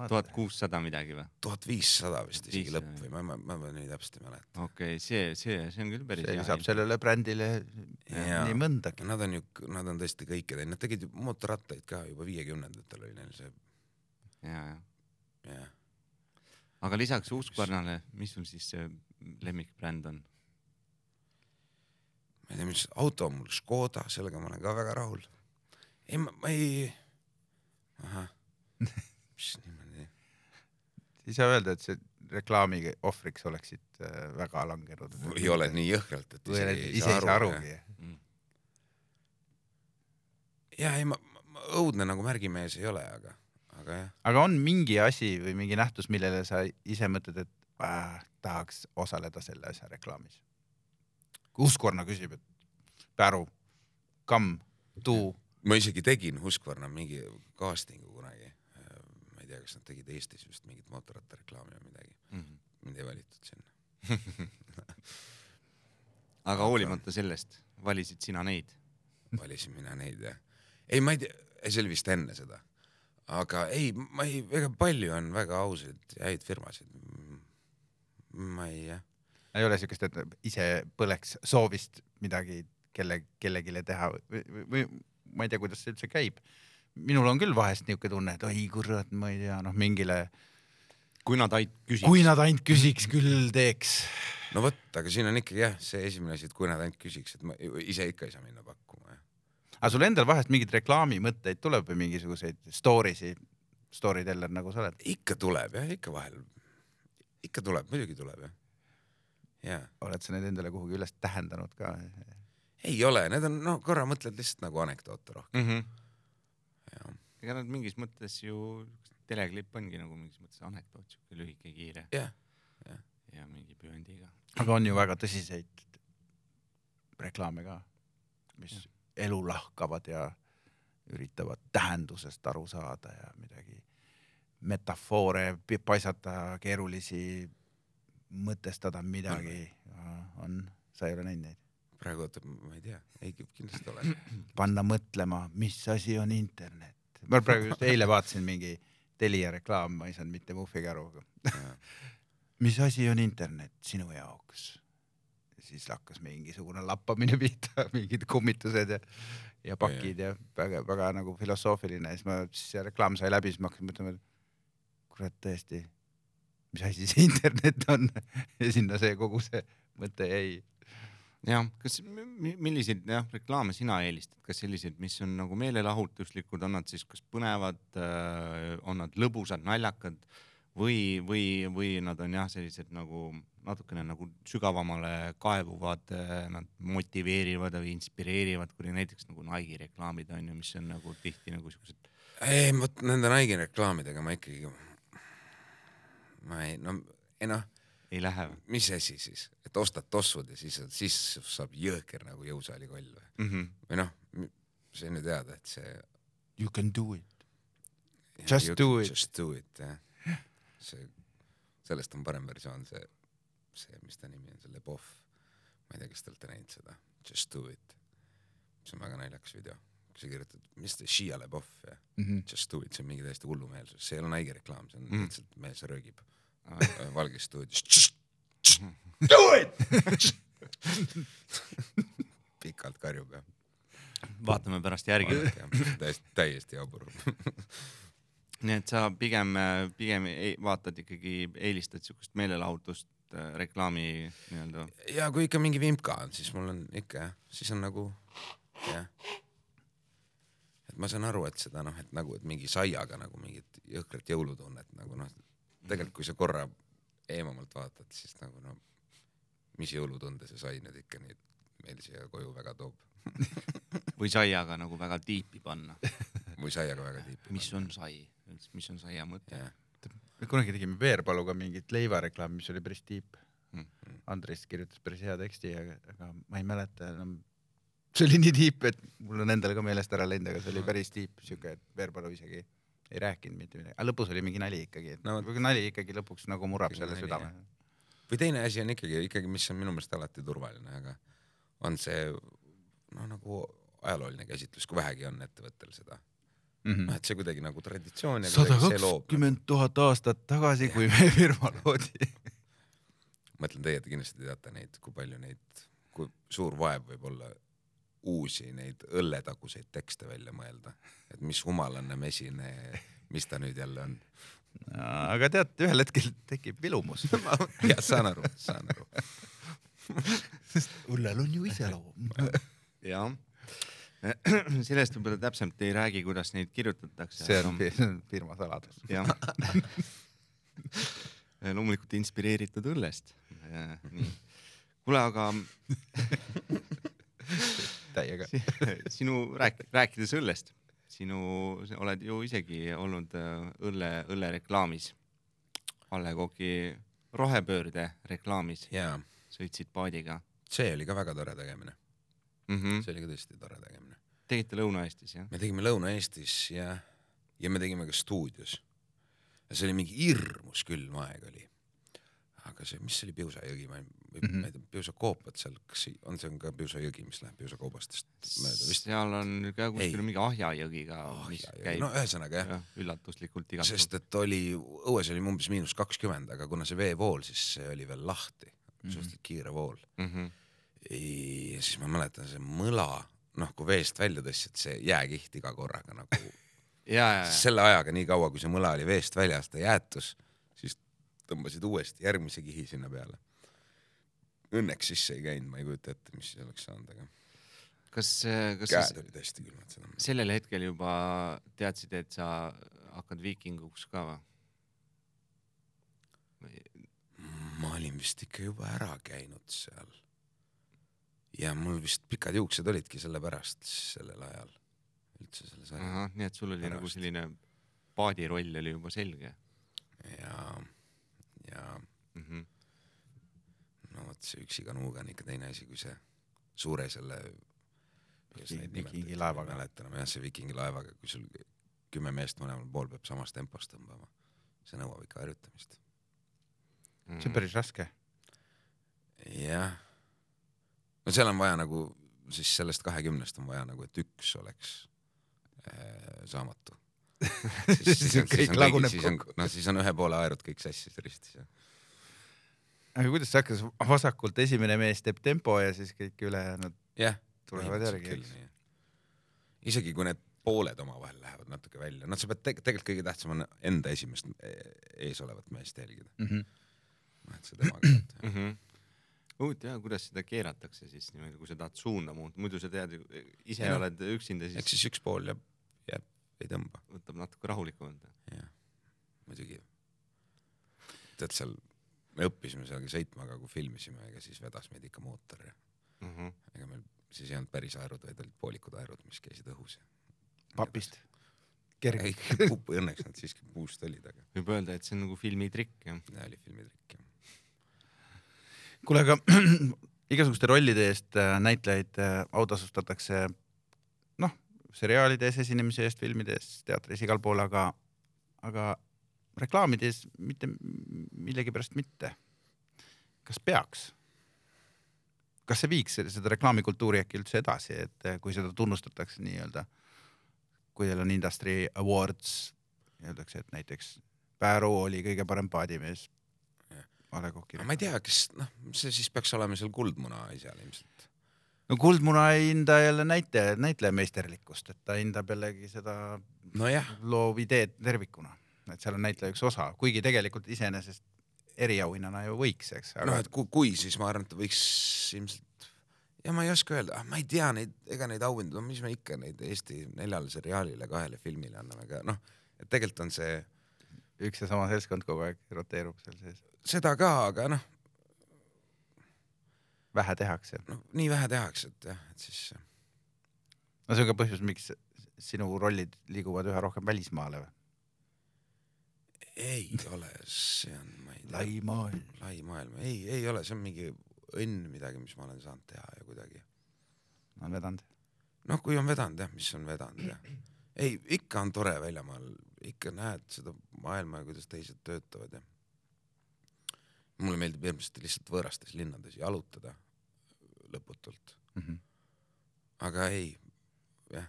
D: tuhat kuussada midagi või?
C: tuhat viissada vist isegi
D: 500,
C: lõpp või ma, ma, ma, ma nii täpselt ei mäleta.
D: okei okay,, see, see, see on küll päris
B: see
D: hea.
B: lisab sellele brändile
C: Jaa.
B: nii mõndagi.
C: Nad on ju, nad on tõesti kõike teinud, nad tegid ju mootorrattaid ka juba viiekümnendatel oli neil see,
D: ja, ja.
C: jah.
D: aga lisaks Husqvarnale, mis sul siis see lemmikbränd on?
C: Ma ei tea, mis auto on mul Škoda, sellega ma olen ka väga rahul. ei, ma ei, ahah, mis niimoodi,
B: ei saa öelda, et see reklaami ohvriks oleksid äh, väga langenud.
C: ei ole nii jõhkralt, et
B: oled ise ei saa arugi.
C: ja ei, ma, ma õudne nagu märgimees ei ole, aga, aga jah,
B: aga on mingi asi või mingi nähtus, millele sa ise mõtled, et äh, tahaks osaleda selle asja reklaamis? Husqvarna küsib, et Päru, Kamm, Tuu,
C: ma isegi tegin Husqvarna mingi casting'u kunagi. ma ei tea, kas nad tegid Eestis vist mingit mootorrattareklaami või midagi,
D: Mhm.
C: mind ei valitud sinna.
D: aga hoolimata sellest valisid sina neid.
C: valisin mina neid ja, ei, ma ei tea, see oli vist enne seda, aga ei, ma ei, väga palju on väga ausaid ja häid firmasid. ma ei jah,
B: ei ole siukest, et ise põleks soovist midagi kelle, kellelegi teha või, või, ma ei tea, kuidas see üldse käib. minul on küll vahest niisugune tunne, et oi kurat, ma ei tea, noh, mingile,
D: kui nad ainult küsiks.
B: kui nad ainult küsiks, küll teeks.
C: no vot, aga siin on ikkagi jah, see esimene asi, et kui nad ainult küsiks, et ma ise ikka ei saa minna pakkuma.
B: aga sul endal vahest mingeid reklaamimõtteid tuleb või mingisuguseid story sid, story teller nagu sa oled?
C: ikka tuleb jah, ikka vahel, ikka tuleb, muidugi tuleb jah. Ja
B: oled sa need endale kuhugi üles tähendanud ka?
C: ei ole, need on no korra mõtled lihtsalt nagu anekdoote rohkem.
D: mm. -hmm. ega nad mingis mõttes ju, teleklipp ongi nagu mingis mõttes anekdoot, siuke lühike, kiire
C: jah,
D: ja mingi pühendiga.
B: aga on ju väga tõsiseid reklaame ka, mis elu lahkavad ja üritavad tähendusest aru saada ja midagi metafoore paisata, keerulisi mõtestada midagi on, sa ei ole näinud neid?
C: praegu oota, ma ei tea, ei kindlasti olen.
B: panna mõtlema, mis asi on internet. ma praegu just eile vaatasin mingi Telia reklaam, ma ei saanud mitte muhvigi aru. mis asi on internet sinu jaoks? siis hakkas mingisugune lappamine pihta, mingid kummitused ja, ja pakid ja väga-väga nagu filosoofiline ja siis ma, siis see reklaam sai läbi, siis ma hakkasin mõtlema, et kurat tõesti, mis asi see internet on ja sinna see kogu see mõte jäi.
D: jah, kas, milliseid jah reklaame sina eelistad, kas selliseid, mis on nagu meelelahutuslikud, on nad siis kas põnevad, on nad lõbusad, naljakad või, või, või nad on jah, sellised nagu natukene nagu sügavamale kaevuvad, nad motiveerivad või inspireerivad, kuni näiteks nagu Nike'i reklaamid on ju, mis on nagu tihti nagu siuksed.
C: ei, vot nende Nike'i reklaamidega ma ikkagi, ma ei, no, ei noh,
D: ei lähe või
C: mis asi siis, et ostad tossud ja siis, siis saab jõhker nagu jõusaali koll või?
D: mm? -hmm.
C: või noh, see on ju teada, et see.
B: You can do it. Just do it.
C: Just do it jah. see, sellest on parem versioon see, see, mis ta nimi on, see Lebov. ma ei tea, kas te olete näinud seda, Just do it. see on väga naljakas video, sa kirjutad, mis ta, Shia Lebov jah,
B: mm. -hmm.
C: Just do it, see on mingi täiesti hullumeelsus, see ei ole Nike reklaam, see on
D: Mm.
C: mm. lihtsalt mees röögib äh, Valges stuudios. pikalt karjub jah.
D: vaatame pärast järgi.
C: täiesti, täiesti jabur.
D: nii et sa pigem, pigem ei, vaatad ikkagi, eelistad siukest meelelahutust äh, reklaami nii-öelda.
C: ja kui ikka mingi vimka on, siis mul on ikka jah, siis on nagu jah. Et ma saan aru, et seda noh, et nagu, et mingi saiaga nagu mingit jõhkrat jõulutunnet nagu noh, tegelikult kui sa korra eemamalt vaatad, siis nagu noh, mis jõulutunde see sai nüüd ikka nii meil siia koju väga toob
D: või saiaga nagu väga tiipi panna.
C: või saiaga väga tiipi.
D: mis on sai üldse, mis on saia mõte?
B: me kunagi tegime Veerpaluga mingit leivareklaami, mis oli päris tiip
D: Mm.
B: mm.. Andres kirjutas päris hea teksti, aga, aga ma ei mäleta enam. See oli nii tiip, et mul on endal ka meelest ära läinud, aga see oli päris tiip, siuke, et Veerpalu isegi ei rääkinud mitte midagi, aga lõpus oli mingi nali ikkagi, et
C: No
B: nali ikkagi lõpuks nagu murrab selle südame.
C: või teine asi on ikkagi, ikkagi, mis on minu meelest alati turvaline, aga on see noh, nagu ajalooline käsitlus, kui vähegi on ettevõttel seda. noh, et see kuidagi nagu traditsioon
B: Mhm. sada kakskümmend tuhat aastat tagasi, kui meie firma loodi.
C: mõtlen teie kindlasti teate neid, kui palju neid, kui suur vaev võib olla uusi neid õlletaguseid tekste välja mõelda, et mis humalanne mesine, mis ta nüüd jälle on.
B: aga tead, ühel hetkel tekib vilumus.
C: jah, saan aru, saan aru.
B: sest õllel on ju iseloom.
D: jah. sellest võib-olla täpsemalt ei räägi, kuidas neid kirjutatakse.
B: see on fi- firma saladus.
D: jah. loomulikult inspireeritud õllest. nii, kuule, aga
B: täiega.
D: sinu rääk-, rääkides õllest, sinu, oled ju isegi olnud äh, õlle, õllereklaamis. A Le Coq'i rohepöörde reklaamis sõitsid paadiga
C: see oli ka väga tore tegemine,
D: mm. -hmm.
C: see oli ka tõesti tore tegemine.
D: tegite Lõuna-Eestis jah?
C: me tegime Lõuna-Eestis ja, ja me tegime ka stuudios. ja see oli mingi hirmus külm aeg oli. Aga see, mis see oli, Piusa jõgi, ma ei mm. -hmm. ma ei tea, Piusa koopad seal, kas on, see on ka Piusa jõgi, mis läheb Piusa koobastest mööda vist.
D: seal on ka kuskil
C: Ei.
D: mingi Ahja jõgi ka, mis käib
C: no ühesõnaga jah,
D: jah, üllatuslikult igalt
C: sest et oli, õues oli umbes miinus kakskümmend, aga kuna see veevool, siis see oli veel lahti mm. -hmm. suhteliselt kiire vool.
D: mm. -hmm.
C: ja siis ma mäletan see mõla, noh, kui veest välja tõstsid, see jääkiht iga korraga nagu
D: ja, ja, ja
C: selle ajaga, nii kaua kui see mõla oli veest väljas, ta jäätus, siis tõmbasid uuesti järgmise kihi sinna peale. Õnneks sisse ei käinud, ma ei kujuta ette, mis siis oleks saanud, aga
D: kas, kas
C: käed olid hästi külmad seda.
D: sellel hetkel juba teadsid, et sa hakkad viikinguks ka või?
C: ma olin vist ikka juba ära käinud seal. ja mul vist pikad juuksed olidki sellepärast sellel ajal üldse selle sarja
D: ahah, nii et sul oli
C: Pärast.
D: nagu selline paadiroll oli juba selge
C: ja, ja
D: mm. -hmm.
C: no vot see üksi kanuuga on ikka teine asi kui see suure selle.
B: Vikingi laevaga.
C: mäletan jah, see vikingi laevaga, kui sul kümme meest mõlemal pool peab samas tempos tõmbama, see nõuab ikka harjutamist.
B: see on päris raske.
C: jah, no seal on vaja nagu siis sellest kahekümnest on vaja nagu, et üks oleks äh, saamatu.
B: Siis on kõik laguneb
C: siis on, noh siis on ühe poole aerud kõik sassis ristis ja
B: aga kuidas see hakkas, vasakult esimene mees teeb tempo ja siis kõik ülejäänud
C: jah,
B: tulevad järgi, eks.
C: isegi kui need pooled omavahel lähevad natuke välja, noh, sa pead teg tegelikult kõige tähtsam on enda esimest e- ees olevat meest jälgida,
B: Mhm.
C: noh et sa temaga oled.
D: mm. -hmm. huvitav jah, kuidas seda keeratakse siis niimoodi, kui sa tahad suunda muuta, muidu sa tead ju, ise
C: noh,
D: oled üksinda,
C: eks
D: siis
C: siis üks pool jääb, ei tõmba,
D: võtab natuke rahulikumalt.
C: jah, muidugi. tead seal, me õppisime seal ka sõitma, aga kui filmisime, ega siis vedas meid ikka mootor ja
D: Mm -hmm.
C: ega meil siis ei olnud päris aerud, vaid olid poolikud aerud, mis käisid õhus.
B: papist. kerge
C: ei, õnneks nad siiski puust olid, aga
D: võib öelda, et see on nagu filmitrikk jah.
C: see oli filmitrikk jah.
B: kuule, aga igasuguste rollide eest äh, näitlejaid äh, autasustatakse, seriaalides esinemise eest, filmides, teatris, igal pool, aga, aga reklaamides mitte millegipärast mitte. kas peaks? kas see viiks seda reklaamikultuuri äkki üldse edasi, et äh, kui seda tunnustatakse nii-öelda, kui teil on industry awards, öeldakse, et näiteks Pääru oli kõige parem paadimees. A Le Coq'i
C: aga ma ei tea, kas noh, see siis peaks olema seal kuldmuna asjal ilmselt.
B: No Kuldmuna ei hinda jälle näitleja, näitleja meisterlikkust, et ta hindab jällegi seda
C: nojah,
B: loovideed tervikuna, et seal on näitleja üks osa, kuigi tegelikult iseenesest eriauhinnana ju võiks, eks,
C: noh,
B: aga
C: et kui, kui, siis ma arvan, et võiks ilmselt ja ma ei oska öelda, ma ei tea neid, ega neid auhindu, no mis me ikka neid Eesti neljale seriaalile, kahele filmile anname, aga noh, et tegelikult on see
B: üks ja sama seltskond kogu aeg roteerub seal sees,
C: seda ka, aga noh,
B: vähe tehakse.
C: noh nii vähe tehakse, et jah, et siis
B: no see on ka põhjus, miks sinu rollid liiguvad üha rohkem välismaale või?
C: ei ole, see on, ma ei tea,
B: lai maailm.
C: lai maailm, ei, ei ole, see on mingi õnn midagi, mis ma olen saanud teha ja kuidagi
B: on vedanud.
C: noh, kui on vedanud jah, mis on vedanud jah. ei, ikka on tore väljamaal, ikka näed seda maailma ja kuidas teised töötavad ja mulle meeldib hirmsasti lihtsalt võõrastes linnades jalutada lõputult,
B: Mhm.
C: aga ei, jah,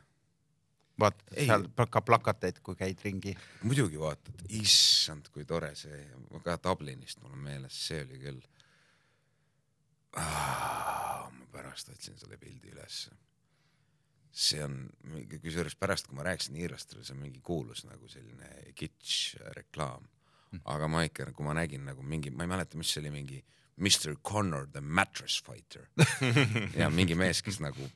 B: vaatad
C: Ei.
B: seal ka plakateid, kui käid ringi.
C: muidugi vaatad, issand, kui tore see, ka Dublinist mul on meeles, see oli küll. ma pärast otsin selle pildi ülesse. see on, kusjuures pärast, kui ma rääkisin iirlastele, see on mingi kuulus nagu selline kitsch reklaam. aga ma ikka, kui ma nägin nagu mingi, ma ei mäleta, mis see oli, mingi Mr Connor the mattress fighter ja mingi mees, kes nagu,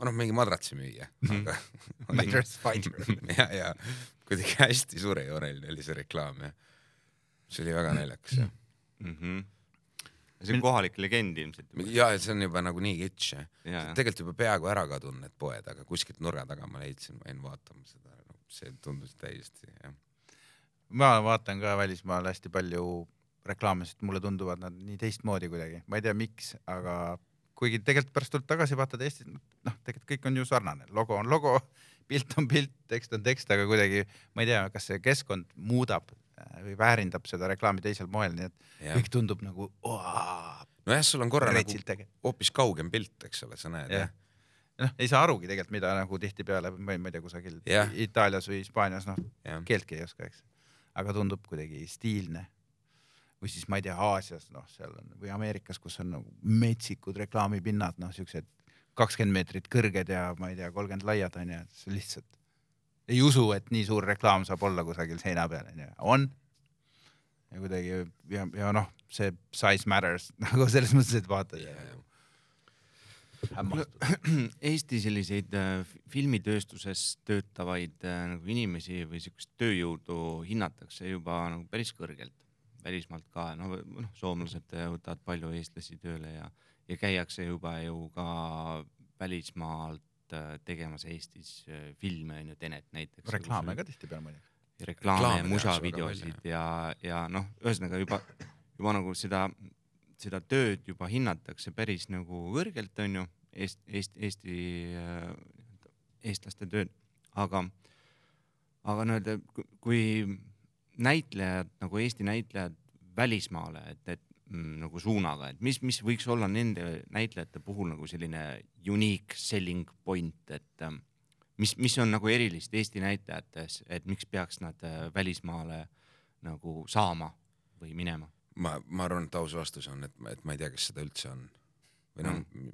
C: noh, mingi madratsimüüja, aga
B: Mattress fighter.
C: ja, ja kuidagi hästi suurejooneline oli see reklaam ja see oli väga naljakas ja
D: mm. -hmm. see on kohalik legend ilmselt.
C: ja et see on juba nagu nii kitsch jah
D: ja,
C: tegelikult juba peaaegu ära kadunud need poed, aga kuskilt nurga taga ma leidsin, ma jäin vaatama seda, see tundus täiesti jah.
B: ma vaatan ka välismaal hästi palju reklaame, sest mulle tunduvad nad nii teistmoodi kuidagi, ma ei tea, miks, aga kuigi tegelikult pärast tuleb tagasi vaatad Eestis, noh, tegelikult kõik on ju sarnane, logo on logo, pilt on pilt, tekst on tekst, aga kuidagi ma ei tea, kas see keskkond muudab äh, või väärindab seda reklaami teisel moel, nii et
C: Jah.
B: kõik tundub nagu
C: nojah, sul on korra nagu hoopis kaugem pilt, eks ole, sa näed
B: jah
C: jah.
B: noh, ei saa arugi tegelikult, mida nagu tihtipeale, ma ei ma ei tea, kusagil
C: Jah.
B: Itaalias või Hispaanias, noh, keeltki ei oska, eks. aga tundub kuidagi stiilne. Või siis ma ei tea, Aasias, noh, seal on või Ameerikas, kus on nagu metsikud reklaamipinnad, noh, siuksed kakskümmend meetrit kõrged ja ma ei tea, kolmkümmend laiad onju, et see lihtsalt ei usu, et nii suur reklaam saab olla kusagil seina peal onju, on. ja kuidagi ja, ja noh, see size matters nagu selles mõttes, et vaatad ja hämmastud.
D: Eesti selliseid äh, filmitööstuses töötavaid äh, nagu inimesi või siukest tööjõudu hinnatakse juba nagu päris kõrgelt välismaalt ka, no noh, soomlased äh, võtavad palju eestlasi tööle ja, ja käiakse juba ju ka välismaalt äh, tegemas Eestis äh, filme onju, Tenet näiteks.
B: reklaame ka tihtipeale muidugi.
D: reklaame
C: Reklaame
D: ja musavideosid ja, ja noh, ühesõnaga juba, juba nagu seda, seda tööd juba hinnatakse päris nagu kõrgelt, onju, Eest-, Eest-, Eesti, eestlaste tööd, aga, aga nii-öelda ku- kui näitlejad nagu Eesti näitlejad välismaale, et, et mm, nagu suunaga, et mis, mis võiks olla nende näitlejate puhul nagu selline unique selling point, et ähm, mis, mis on nagu erilist Eesti näitlejates, et miks peaks nad äh, välismaale nagu saama või minema?
C: ma, ma arvan, et aus vastus on, et, et ma ei tea, kas seda üldse on. või noh mm.,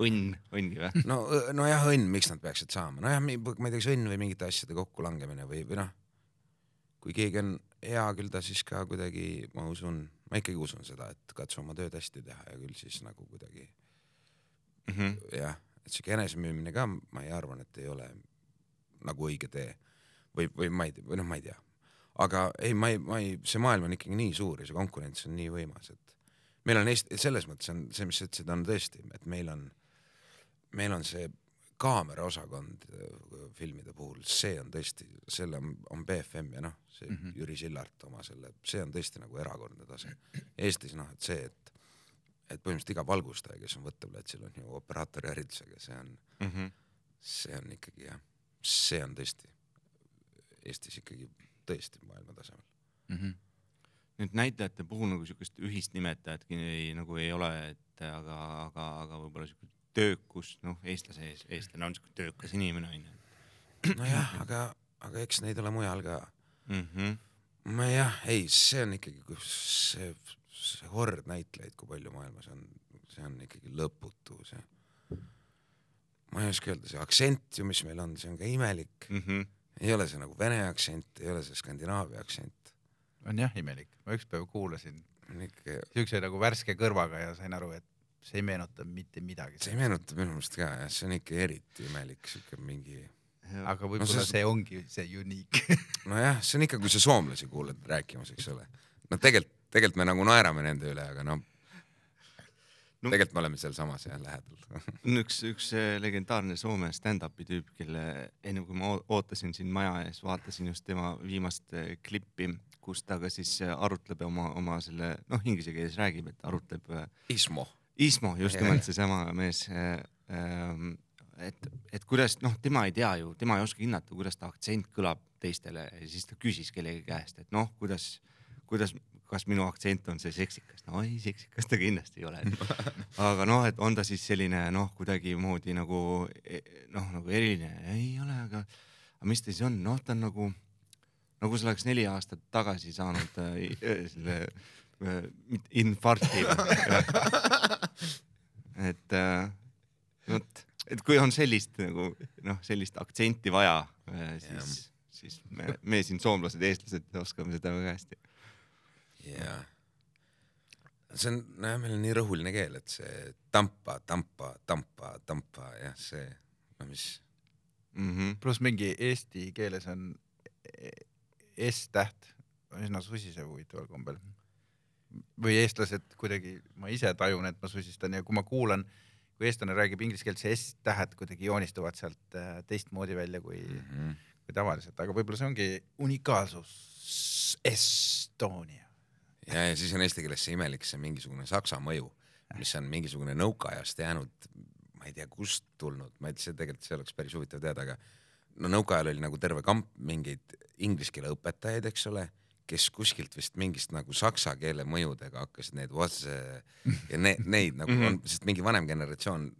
D: õnn, õnngi või?
C: no, nojah, õnn, miks nad peaksid saama, nojah, ma ei tea, kas õnn või mingite asjade kokkulangemine või, või noh, kui keegi on hea, küll ta siis ka kuidagi, ma usun, ma ikkagi usun seda, et katsu oma tööd hästi teha ja küll siis nagu kuidagi
D: Mhm.
C: jah, et siuke enesemüümine ka, ma ei arvan, et ei ole nagu õige tee või, või ma ei tea, või noh, ma ei tea, aga ei, ma ei, ma ei, see maailm on ikkagi nii suur ja see konkurents on nii võimas, et meil on Eesti, selles mõttes on see, mis sa ütlesid, on tõesti, et meil on, meil on see kaameraosakond äh, filmide puhul, see on tõesti, selle on, on BFM ja noh, see mm -hmm. Jüri Sillart oma selle, see on tõesti nagu erakordne tase. Eestis noh, et see, et et põhimõtteliselt iga valgustaja, kes on võtteplatsil, on ju operaatori haridusega, see on,
D: Mhm.
C: see on ikkagi jah, see on tõesti Eestis ikkagi tõesti maailma tasemel.
D: nüüd näitlejate puhul nagu siukest ühist nimetajatki ei, nagu ei ole, et aga, aga, aga võib-olla siuke töökus, noh, eestlase ees, eestlane on siuke töökas inimene onju
C: nojah, aga, aga eks neid ole mujal ka.
D: mm. -hmm.
C: ma jah, ei, see on ikkagi, see, see hord näitlejaid, kui palju maailmas on, see on ikkagi lõputu, see. ma ei oska öelda, see aktsent ju, mis meil on, see on ka imelik.
D: Mm -hmm.
C: ei ole see nagu vene aktsent, ei ole see Skandinaavia aktsent.
B: on jah imelik, ma ükspäev kuulasin
C: ikka,
B: siukse nagu värske kõrvaga ja sain aru, et see ei meenuta mitte midagi.
C: see meenutab minu meelest ka jah, see on ikka eriti imelik, siuke mingi
B: aga võib-olla
C: No see-
B: see ongi see unique.
C: nojah, see on ikka, kui sa soomlasi kuulad rääkimas, eks ole. no tegelikult, tegelikult me nagu naerame nende üle, aga no,
D: No-
C: tegelikult me oleme sealsamas jah lähedal.
D: on üks, üks äh, legendaarne Soome stand-up'i tüüp, kelle enne kui ma oo- ootasin siin maja ees, vaatasin just tema viimast äh, klippi, kus ta ka siis äh, arutleb oma, oma selle, noh, inglise keeles räägib, et arutleb
C: Ismo.
D: Ismo, just nimelt seesama mees. et, et kuidas, noh, tema ei tea ju, tema ei oska hinnata, kuidas ta aktsent kõlab teistele ja siis ta küsis kellegi käest, et noh, kuidas, kuidas, kas minu aktsent on see seksikas, no ei, seksikas ta kindlasti ei ole. aga noh, et on ta siis selline noh, kuidagimoodi nagu e- noh, nagu eriline, ei ole, aga, aga mis ta siis on, noh, ta on nagu, nagu sa oleks neli aastat tagasi saanud äh, selle äh, infarkti. et äh, vot, et kui on sellist nagu noh, sellist aktsenti vaja, siis, siis me, me siin soomlased, eestlased oskame seda väga hästi.
C: jah, see on, nojah, meil on nii rõhuline keel, et see tampa, tampa, tampa, tampa jah, see, no mis,
D: Mhm.
B: pluss mingi eesti keeles on S-täht üsna susisev huvitaval kombel. Või eestlased kuidagi, ma ise tajun, et ma susistan ja kui ma kuulan, kui eestlane räägib inglise keelt, see S-tähed kuidagi joonistuvad sealt äh, teistmoodi välja kui mm, -hmm. kui tavaliselt, aga võib-olla see ongi unikaalsus Estonia.
C: ja, ja siis on eesti keeles see imelik, see mingisugune saksa mõju, mis on mingisugune nõukaajast jäänud, ma ei tea, kust tulnud, ma ei tea, see tegelikult, see oleks päris huvitav teada, aga no nõukaajal oli nagu terve kamp mingeid inglise keele õpetajaid, eks ole, kes kuskilt vist mingist nagu saksa keele mõjudega hakkasid neid what's ja ne, neid nagu on, sest mingi vanem generatsioon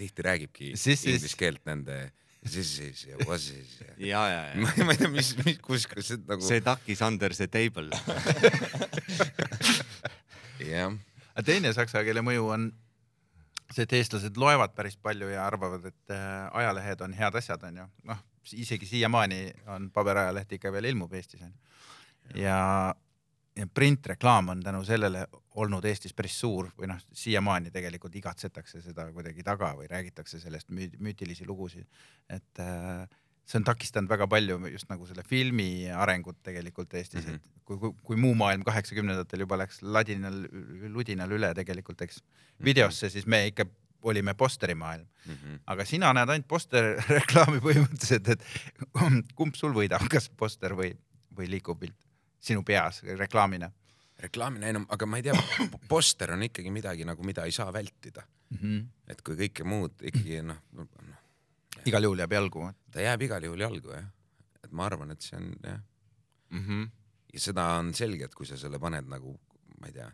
C: tihti räägibki
B: Siis-
C: inglise keelt nende siis, siis ja what's siis ja
D: ja, ja, ja
C: ma ma ei tea, mis, mis, kus, kus see nagu
D: see duck is under the table.
C: jah,
B: aga teine saksa keele mõju on see, et eestlased loevad päris palju ja arvavad, et äh, ajalehed on head asjad, onju. noh, isegi siiamaani on paberajaleht ikka veel ilmub Eestis onju. ja, ja printreklaam on tänu sellele olnud Eestis päris suur või noh, siiamaani tegelikult igatsetakse seda kuidagi taga või räägitakse sellest müü- müütilisi lugusid, et äh, see on takistanud väga palju just nagu selle filmi arengut tegelikult Eestis mm,
C: Mhm.
B: -hmm. et kui, kui, kui muu maailm kaheksakümnendatel juba läks ladinal, ludinal üle tegelikult, eks videosse, siis me ikka olime posterimaailm,
C: mm. -hmm.
B: aga sina näed ainult posterreklaami põhimõtteliselt, et kumb sul võidab, kas poster või, või liikuv pilt sinu peas reklaamina
C: reklaamina enam, aga ma ei tea, poster on ikkagi midagi nagu, mida ei saa vältida,
B: mm. -hmm.
C: et kui kõike muud ikkagi noh no,,
B: igal juhul jääb jalgu.
C: ta jääb igal juhul jalgu jah, et ma arvan, et see on jah,
D: Mhm.
C: ja seda on selge, et kui sa selle paned nagu, ma ei tea,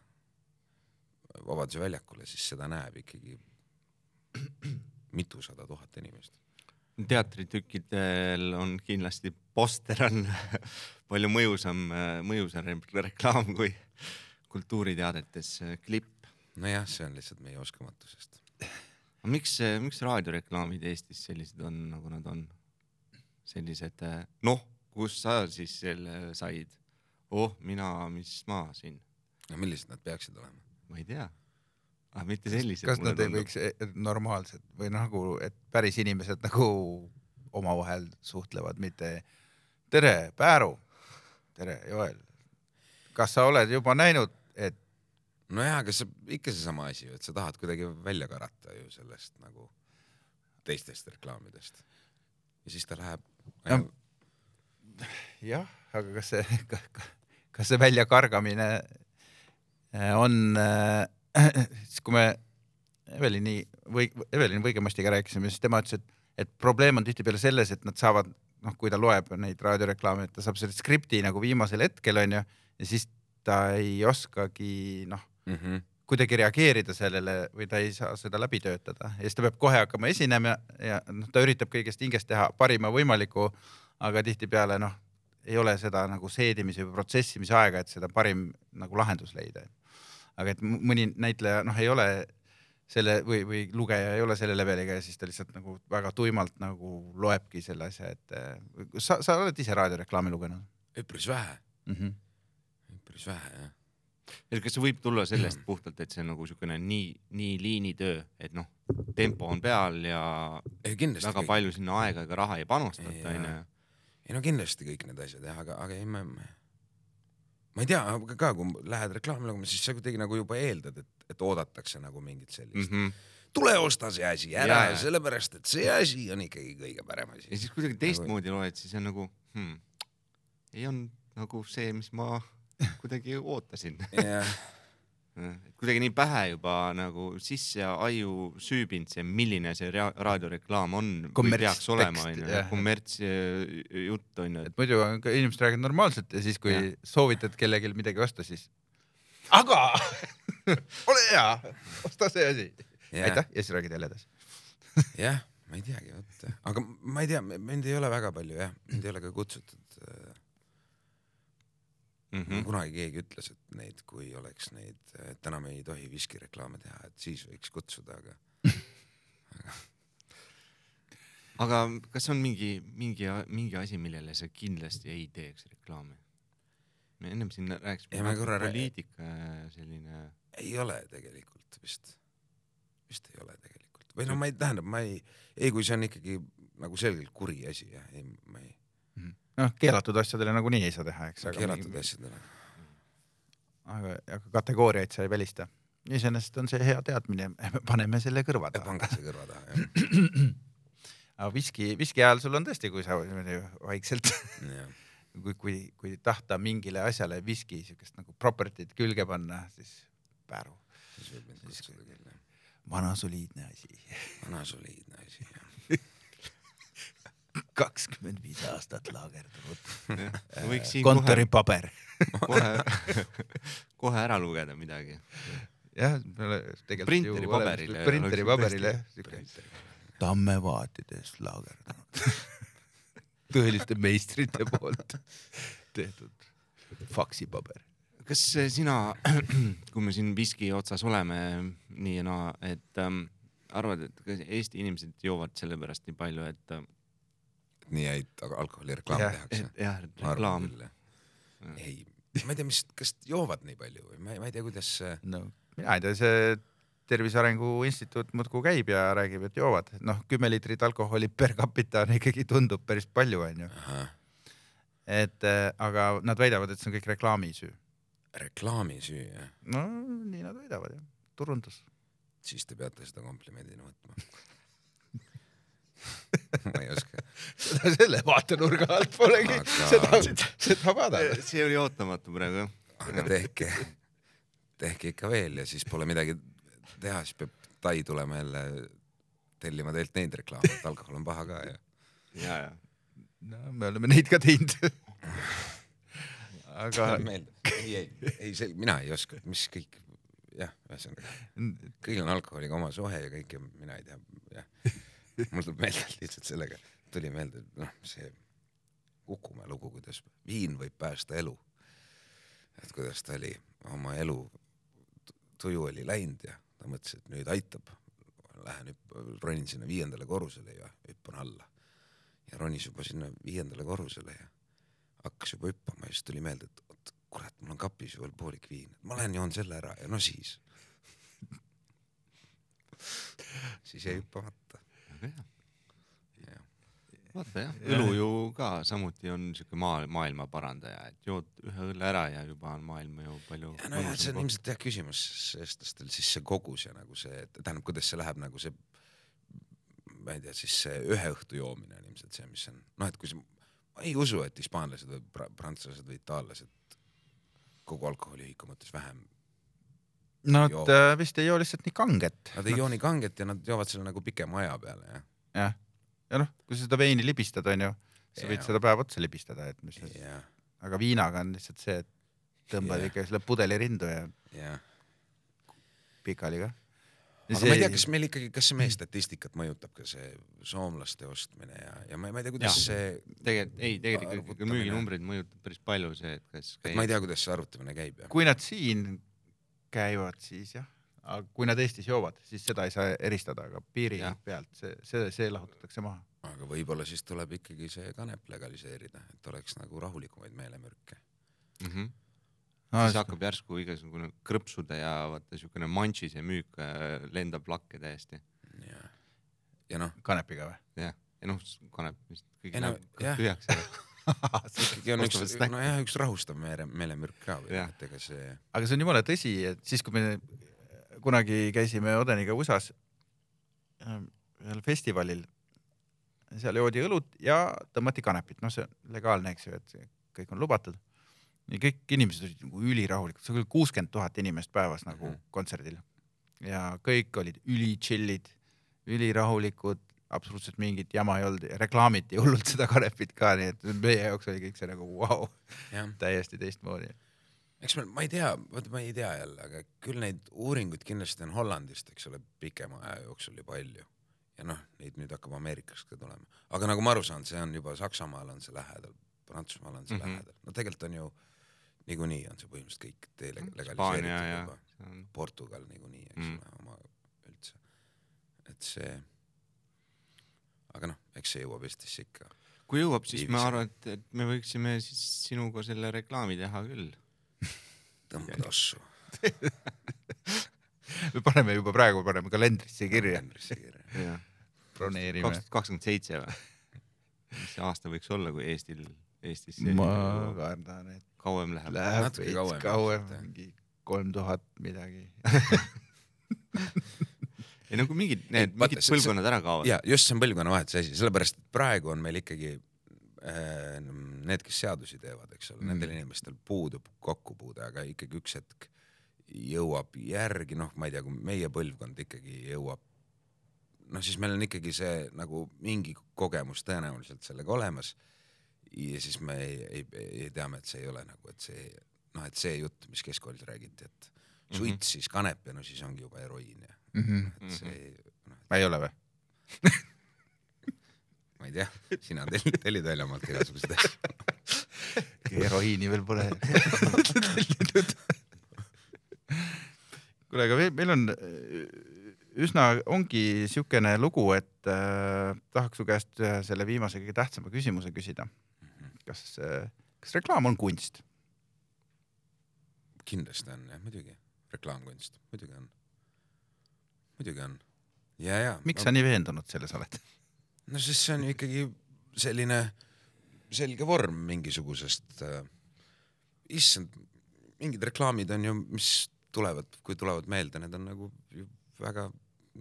C: Vabaduse väljakule, siis seda näeb ikkagi mitusada tuhat inimest.
D: Teatritükkidel on kindlasti poster on palju mõjusam, mõjusam re- reklaam kui kultuuriteadetes klipp.
C: nojah, see on lihtsalt meie oskamatusest.
D: miks, miks raadioreklaamid Eestis sellised on, nagu nad on? sellised, noh, kus sa siis selle said? oh, mina, mis ma siin,
C: no millised nad peaksid olema?
D: ma ei tea. Aga mitte sellised.
B: kas nad ei võiks eh, normaalsed või nagu, et päris inimesed nagu omavahel suhtlevad, mitte tere, Pääru, tere, Joel. kas sa oled juba näinud, et
C: nojah, aga see ikka seesama asi ju, et sa tahad kuidagi välja karata ju sellest nagu teistest reklaamidest. ja siis ta läheb
B: Ja- jah, aga kas see, kas see väljakargamine äh, on, siis kui me Evelini või Evelin Võigemastiga rääkisime, siis tema ütles, et, et probleem on tihtipeale selles, et nad saavad, noh, kui ta loeb neid raadioreklaame, et ta saab selle skripti nagu viimasel hetkel onju ja siis ta ei oskagi noh,
C: mm. -hmm.
B: kuidagi reageerida sellele või ta ei saa seda läbi töötada ja siis ta peab kohe hakkama esinema ja noh, ta üritab kõigest hingest teha parima võimaliku, aga tihtipeale noh, ei ole seda nagu seedimise või protsessimise aega, et seda parim nagu lahendus leida. Aga et mõni näitleja noh, ei ole selle või, või lugeja ei ole selle leveliga ja siis ta lihtsalt nagu väga tuimalt nagu loebki selle asja, et eh, sa, sa oled ise raadioreklaami lugenud
C: üpris vähe,
B: mm? -hmm.
C: üpris vähe jah.
D: et kas see võib tulla sellest puhtalt, et see on nagu niisugune nii, nii liinitöö, et noh, tempo on peal ja
C: ei kindlasti
D: väga
C: kõik,
D: palju sinna aega ega raha ei panustata, onju.
C: ei no kindlasti kõik need asjad jah, aga, aga ei ma, ma ei tea, aga ka kui lähed reklaami lugema, siis sa kuidagi nagu juba eeldad, et, et oodatakse nagu mingit sellist mm. -hmm. tule osta see asi ära
D: jaa.
C: sellepärast, et see asi on ikkagi kõige parem asi
D: ja. siis kuidagi teistmoodi loed, siis on nagu hmm,, ei on nagu see, mis ma kuidagi ootasin.
C: jah,
D: kuidagi nii pähe juba nagu sisse aju süübinud see, milline see raadioreklaam on või
B: Kommertstekst,
D: peaks olema, onju kommertsjutt onju, et
B: et muidu on ka inimesed räägivad normaalselt ja siis, kui ja. soovitad kellelgi midagi osta, siis aga ole hea, osta see asi. Aitäh ja siis räägid jälle edasi.
C: jah, ma ei teagi, vot, aga ma ei tea, mind ei ole väga palju jah, mind ei ole ka kutsutud.
D: Mm
C: Mm.
D: -hmm.
C: kunagi keegi ütles, et neid, kui oleks neid, et enam ei tohi viskireklaame teha, et siis võiks kutsuda, aga
D: aga kas on mingi, mingi, mingi asi, millele sa kindlasti ei teeks reklaami? me ennem siin rääkisime
C: korra
D: poliitika selline,
C: ei ole tegelikult vist, vist ei ole tegelikult või no ma ei, tähendab, ma ei, ei, kui see on ikkagi nagu selgelt kuri asi jah, ei, ma ei,
B: noh, keelatud asjadele nagunii ei saa teha, eks.
C: keelatud asjadele.
B: aga, aga kategooriaid sa ei välista. iseenesest on see hea teadmine, paneme selle kõrva taha.
C: pange see kõrva taha jah
B: aga viski, viski ajal sul on tõesti, kui sa vaikselt, kui, kui, kui tahta mingile asjale viski siukest nagu property't külge panna, siis Pääru,
C: siis võib mind kutsuda küll jah.
B: vana soliidne asi,
C: vana soliidne asi jah.
B: Kakskümmend viis aastat laagerdunud,
D: kohe,
B: kontoripaber.
D: kohe, kohe ära lugeda midagi.
B: jah, tegelikult
D: Printeri
B: ju
D: paberile
B: olemas- printeri
D: oleks
B: paberile jah, tammevaatides laagerdunud. tõeliste meistrite poolt tehtud faksipaber.
D: kas sina, kui me siin viski otsas oleme nii ja naa, et ähm, arvad, et Eesti inimesed joovad sellepärast nii palju, et äh,
C: nii häid alkoholireklaame
B: Jah,
C: tehakse
D: jah, reklaam,
C: ei, ma ei tea, mis, kas joovad nii palju või ma ei, ma ei tea, kuidas
B: no mina ei tea, see Tervise Arengu Instituut muudkui käib ja räägib, et joovad, noh, kümme liitrit alkoholi per capita on ikkagi tundub päris palju, onju. et äh, aga nad väidavad, et see on kõik reklaami süü.
C: reklaami süü jah,
B: no nii nad väidavad jah, turundus.
C: siis te peate seda komplimendina võtma. ma ei oska,
B: seda selle vaatenurga alt polegi
C: Aga-
B: seda, seda vaadata.
D: see oli ootamatu praegu jah.
C: aga tehke, tehke ikka veel ja siis pole midagi teha, siis peab Tai tulema jälle tellima teilt neid reklaame, et alkohol on paha ka ja
D: ja, ja
B: no me oleme neid ka teinud. aga
C: ei, ei, ei see, mina ei oska, mis kõik, jah, ühesõnaga kõigil on alkoholiga oma suhe ja kõike, mina ei tea, jah. mul tuleb meelde lihtsalt sellega, tuli meelde, noh, see Kukumäe lugu, kuidas viin võib päästa elu. et kuidas ta oli oma elu, tuju oli läinud ja ta mõtles, et nüüd aitab. Lähen hüpp-, ronin sinna viiendale korrusele ja hüppan alla. ja ronis juba sinna viiendale korrusele ja hakkas juba hüppama ja siis tuli meelde, et oot, kurat, mul on kapis ju veel poolik viin, ma lähen joon selle ära ja no siis. siis jäi hüppamata. jah,
D: vaata jah, õlu ju ka samuti on siuke maa, maailma parandaja, et jood ühe õlle ära ja juba on maailm ju palju.
C: ja nojah, see on ilmselt jah küsimus eestlastel siis see kogus ja nagu see, tähendab, kuidas see läheb nagu see, ma ei tea, siis see ühe õhtu joomine on ilmselt see, mis on noh, et kui see, ma ei usu, et hispaanlased või pra- prantslased või itaallased kogu alkoholiühiku mõttes vähem,
B: Nad
C: Joo.
B: äh, vist ei joo lihtsalt nii kanget.
C: nad ei joo nii kanget ja nad joovad selle nagu pikema aja peale jah.
B: jah, ja noh, kui sa seda veini libistad, onju, sa võid
C: Jaa.
B: seda päev otsa libistada, et mis,
C: jah,
B: aga viinaga on lihtsalt see, et tõmbad
C: Jah.
B: ikka selle pudeli rindu ja
C: jah.
B: pikali ka.
C: aga ma ei tea, kas meil ikkagi, kas see meie statistikat mõjutab ka see soomlaste ostmine ja, ja ma ei, ma ei tea, kuidas
D: Jah.
C: see,
D: tegelikult ei, tegelikult
C: Arvutamine.
D: müüginumbreid mõjutab päris palju see, et kas
C: et ma ei tea, kuidas see arvutamine käib ja.
B: kui nad siin käivad, siis jah, aga kui nad Eestis joovad, siis seda ei saa eristada, aga piiri
D: Jah.
B: pealt see, see, see lahutatakse maha.
C: aga võib-olla siis tuleb ikkagi see kanep legaliseerida, et oleks nagu rahulikumaid meelemürke.
D: mm. -hmm. siis hakkab järsku igasugune krõpsude ja vaata siukene manšise müük äh, lendab lakke täiesti.
C: ja, ja noh,
B: kanepiga või?
D: jah, ja noh, kanep vist kõik
C: no,
D: läheb tühjaks ära.
C: ikkagi on üks nojah, üks rahustav meele, meelemürk ka või et ega see,
B: aga see on jumala tõsi, et siis, kui me kunagi käisime Odeniga USA-s ähm, ühel festivalil, seal joodi õlut ja tõmmati kanepit, noh, see on legaalne, eks ju, et kõik on lubatud. ja kõik inimesed olid nagu ülirahulikud, see oli kuuskümmend tuhat inimest päevas nagu
C: Mhm.
B: kontserdil. Ja kõik olid üli chill'id, ülirahulikud, absoluutselt mingit jama ei olnud, reklaamiti hullult seda kanepit ka, nii et meie jaoks oli kõik see nagu vau wow,, täiesti teistmoodi.
C: eks me, ma ei tea, vot ma ei tea jälle, aga küll neid uuringuid kindlasti on Hollandist, eks ole, pikema aja jooksul ju palju. ja noh, neid nüüd hakkab Ameerikast ka tulema, aga nagu ma aru saan, see on juba Saksamaal on see lähedal, Prantsusmaal on see mm
D: Mhm.
C: -hmm. lähedal, no tegelikult on ju niikuinii on see põhimõtteliselt kõik teile
D: Hispaania
C: legaliseeritud juba, Portugal niikuinii, eks
D: Mm.
C: mm. ole, oma üldse, et see, aga noh, eks see jõuab Eestisse ikka.
D: kui jõuab, siis ma
C: Viivised.
D: arvan, et, et me võiksime siis sinuga selle reklaami teha küll.
C: tõmba tossu.
B: paneme juba praegu paneme kalendrisse kirja,
C: kalendrisse kirja.
B: broneerime.
D: kaks, kakskümmend seitse või? mis see aasta võiks olla, kui Eestil, Eestis
B: ma kardan, et
D: kauem läheb?
B: läheb veits
C: kauem
B: kauem mingi kolm tuhat midagi.
D: ei no kui mingid, need mingid põlvkonnad ära kaovad.
C: ja just see on põlvkonnavahetuse asi, sellepärast et praegu on meil ikkagi äh, need, kes seadusi teevad, eks ole mm., nendel inimestel puudub kokkupuude, aga ikkagi üks hetk jõuab järgi, noh, ma ei tea, kui meie põlvkond ikkagi jõuab, noh, siis meil on ikkagi see nagu mingi kogemus tõenäoliselt sellega olemas. ja siis me ei, ei, ei teame, et see ei ole nagu, et see noh, et see jutt, mis keskkoolis räägiti, et suits siis kanep ja no siis ongi juba heroiin ja et see noh,
B: ei ole või?
C: ma ei tea, sina tellid, tellid väljamaalt igasuguseid asju.
B: heroiini veel pole kuule, aga meil- on äh, üsna, ongi siukene lugu, et äh, tahaks su käest ühe selle viimase kõige tähtsama küsimuse küsida. kas äh,, kas reklaam on kunst?
C: kindlasti on jah, muidugi, reklaamkunst, muidugi on, muidugi on. ja, ja.
B: miks sa nii veendunud selles oled?
C: no sest see on ju ikkagi selline selge vorm mingisugusest äh,, issand, mingid reklaamid on ju, mis tulevad, kui tulevad meelde, need on nagu ju väga,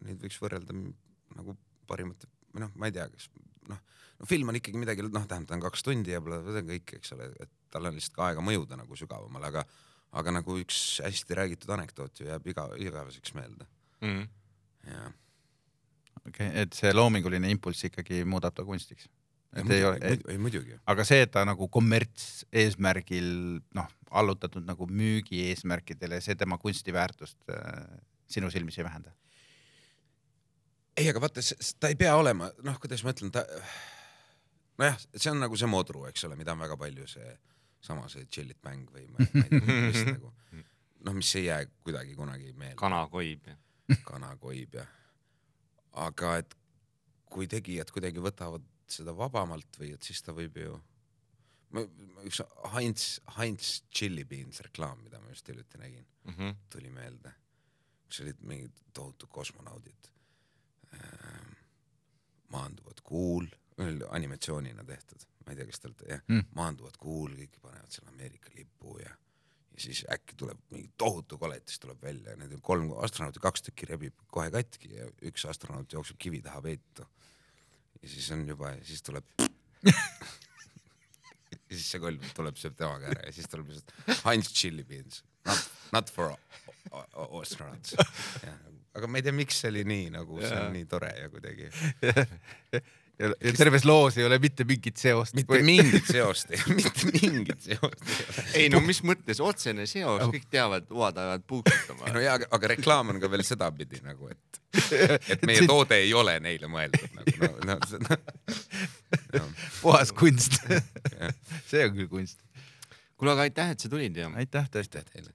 C: neid võiks võrrelda nagu parimate või noh, ma ei tea, kas noh, no film on ikkagi midagi, noh, tähendab, ta on kaks tundi ja pole see on kõik, eks ole, et tal on lihtsalt ka aega mõjuda nagu sügavamale, aga aga nagu üks hästi räägitud anekdoot ju jääb iga, igaveseks meelde
D: Mhm.
C: Ja
B: okei okay,, et see loominguline impulss ikkagi muudab ta kunstiks. et ei
C: muidugi,
B: ole,
C: ei muidugi,
B: aga see, et ta nagu kommertseesmärgil noh, allutatud nagu müügi eesmärkidele, see tema kunstiväärtust äh, sinu silmis ei vähenda.
C: ei, aga vaata, ta ei pea olema, noh, kuidas ma ütlen, ta nojah, see on nagu see modru, eks ole, mida on väga palju see sama see Chill It Bang või ma, ma ei tea, mis nagu noh, mis ei jää kuidagi kunagi meelde,
D: kanakoib.
C: kanakoib ja aga et kui tegijad kuidagi võtavad seda vabamalt või et siis ta võib ju üks Heinz, Heinz Chili Beans reklaam, mida ma just hiljuti nägin,
D: Mhm.
C: tuli meelde, kus olid mingid tohutud kosmonaudid ähm,, maanduvad kuul, animatsioonina tehtud, ma ei tea, kas te olete jah
B: Mm.
C: mm., maanduvad kuul, kõik panevad selle Ameerika lipu ja ja siis äkki tuleb mingi tohutu koletis tuleb välja ja need on kolm astronauti, kaks tükki rebib kohe katki ja üks astronaut jookseb kivi taha peitu. ja siis on juba, siis tuleb ja siis see kolm tuleb, sööb temaga ära ja siis tuleb lihtsalt Heinz Chili Beans, not, not for astronauts. aga ma ei tea, miks see oli nii nagu, see on nii tore ja kuidagi
B: terves loos ei ole mitte mingit seost.
C: mitte mingit seost, mitte mingit seost ei ole.
D: ei no mis mõttes otsene seos, kõik teavad, oad ajavad puukutama
C: no jaa, aga, reklaam on ka veel sedapidi nagu, et, et meie toode ei ole neile mõeldud nagu no, no, no, no,
B: puhas kunst. see on küll kunst.
D: kuule, aga aitäh, et sa tulid ja
B: aitäh tõesti.
C: teile.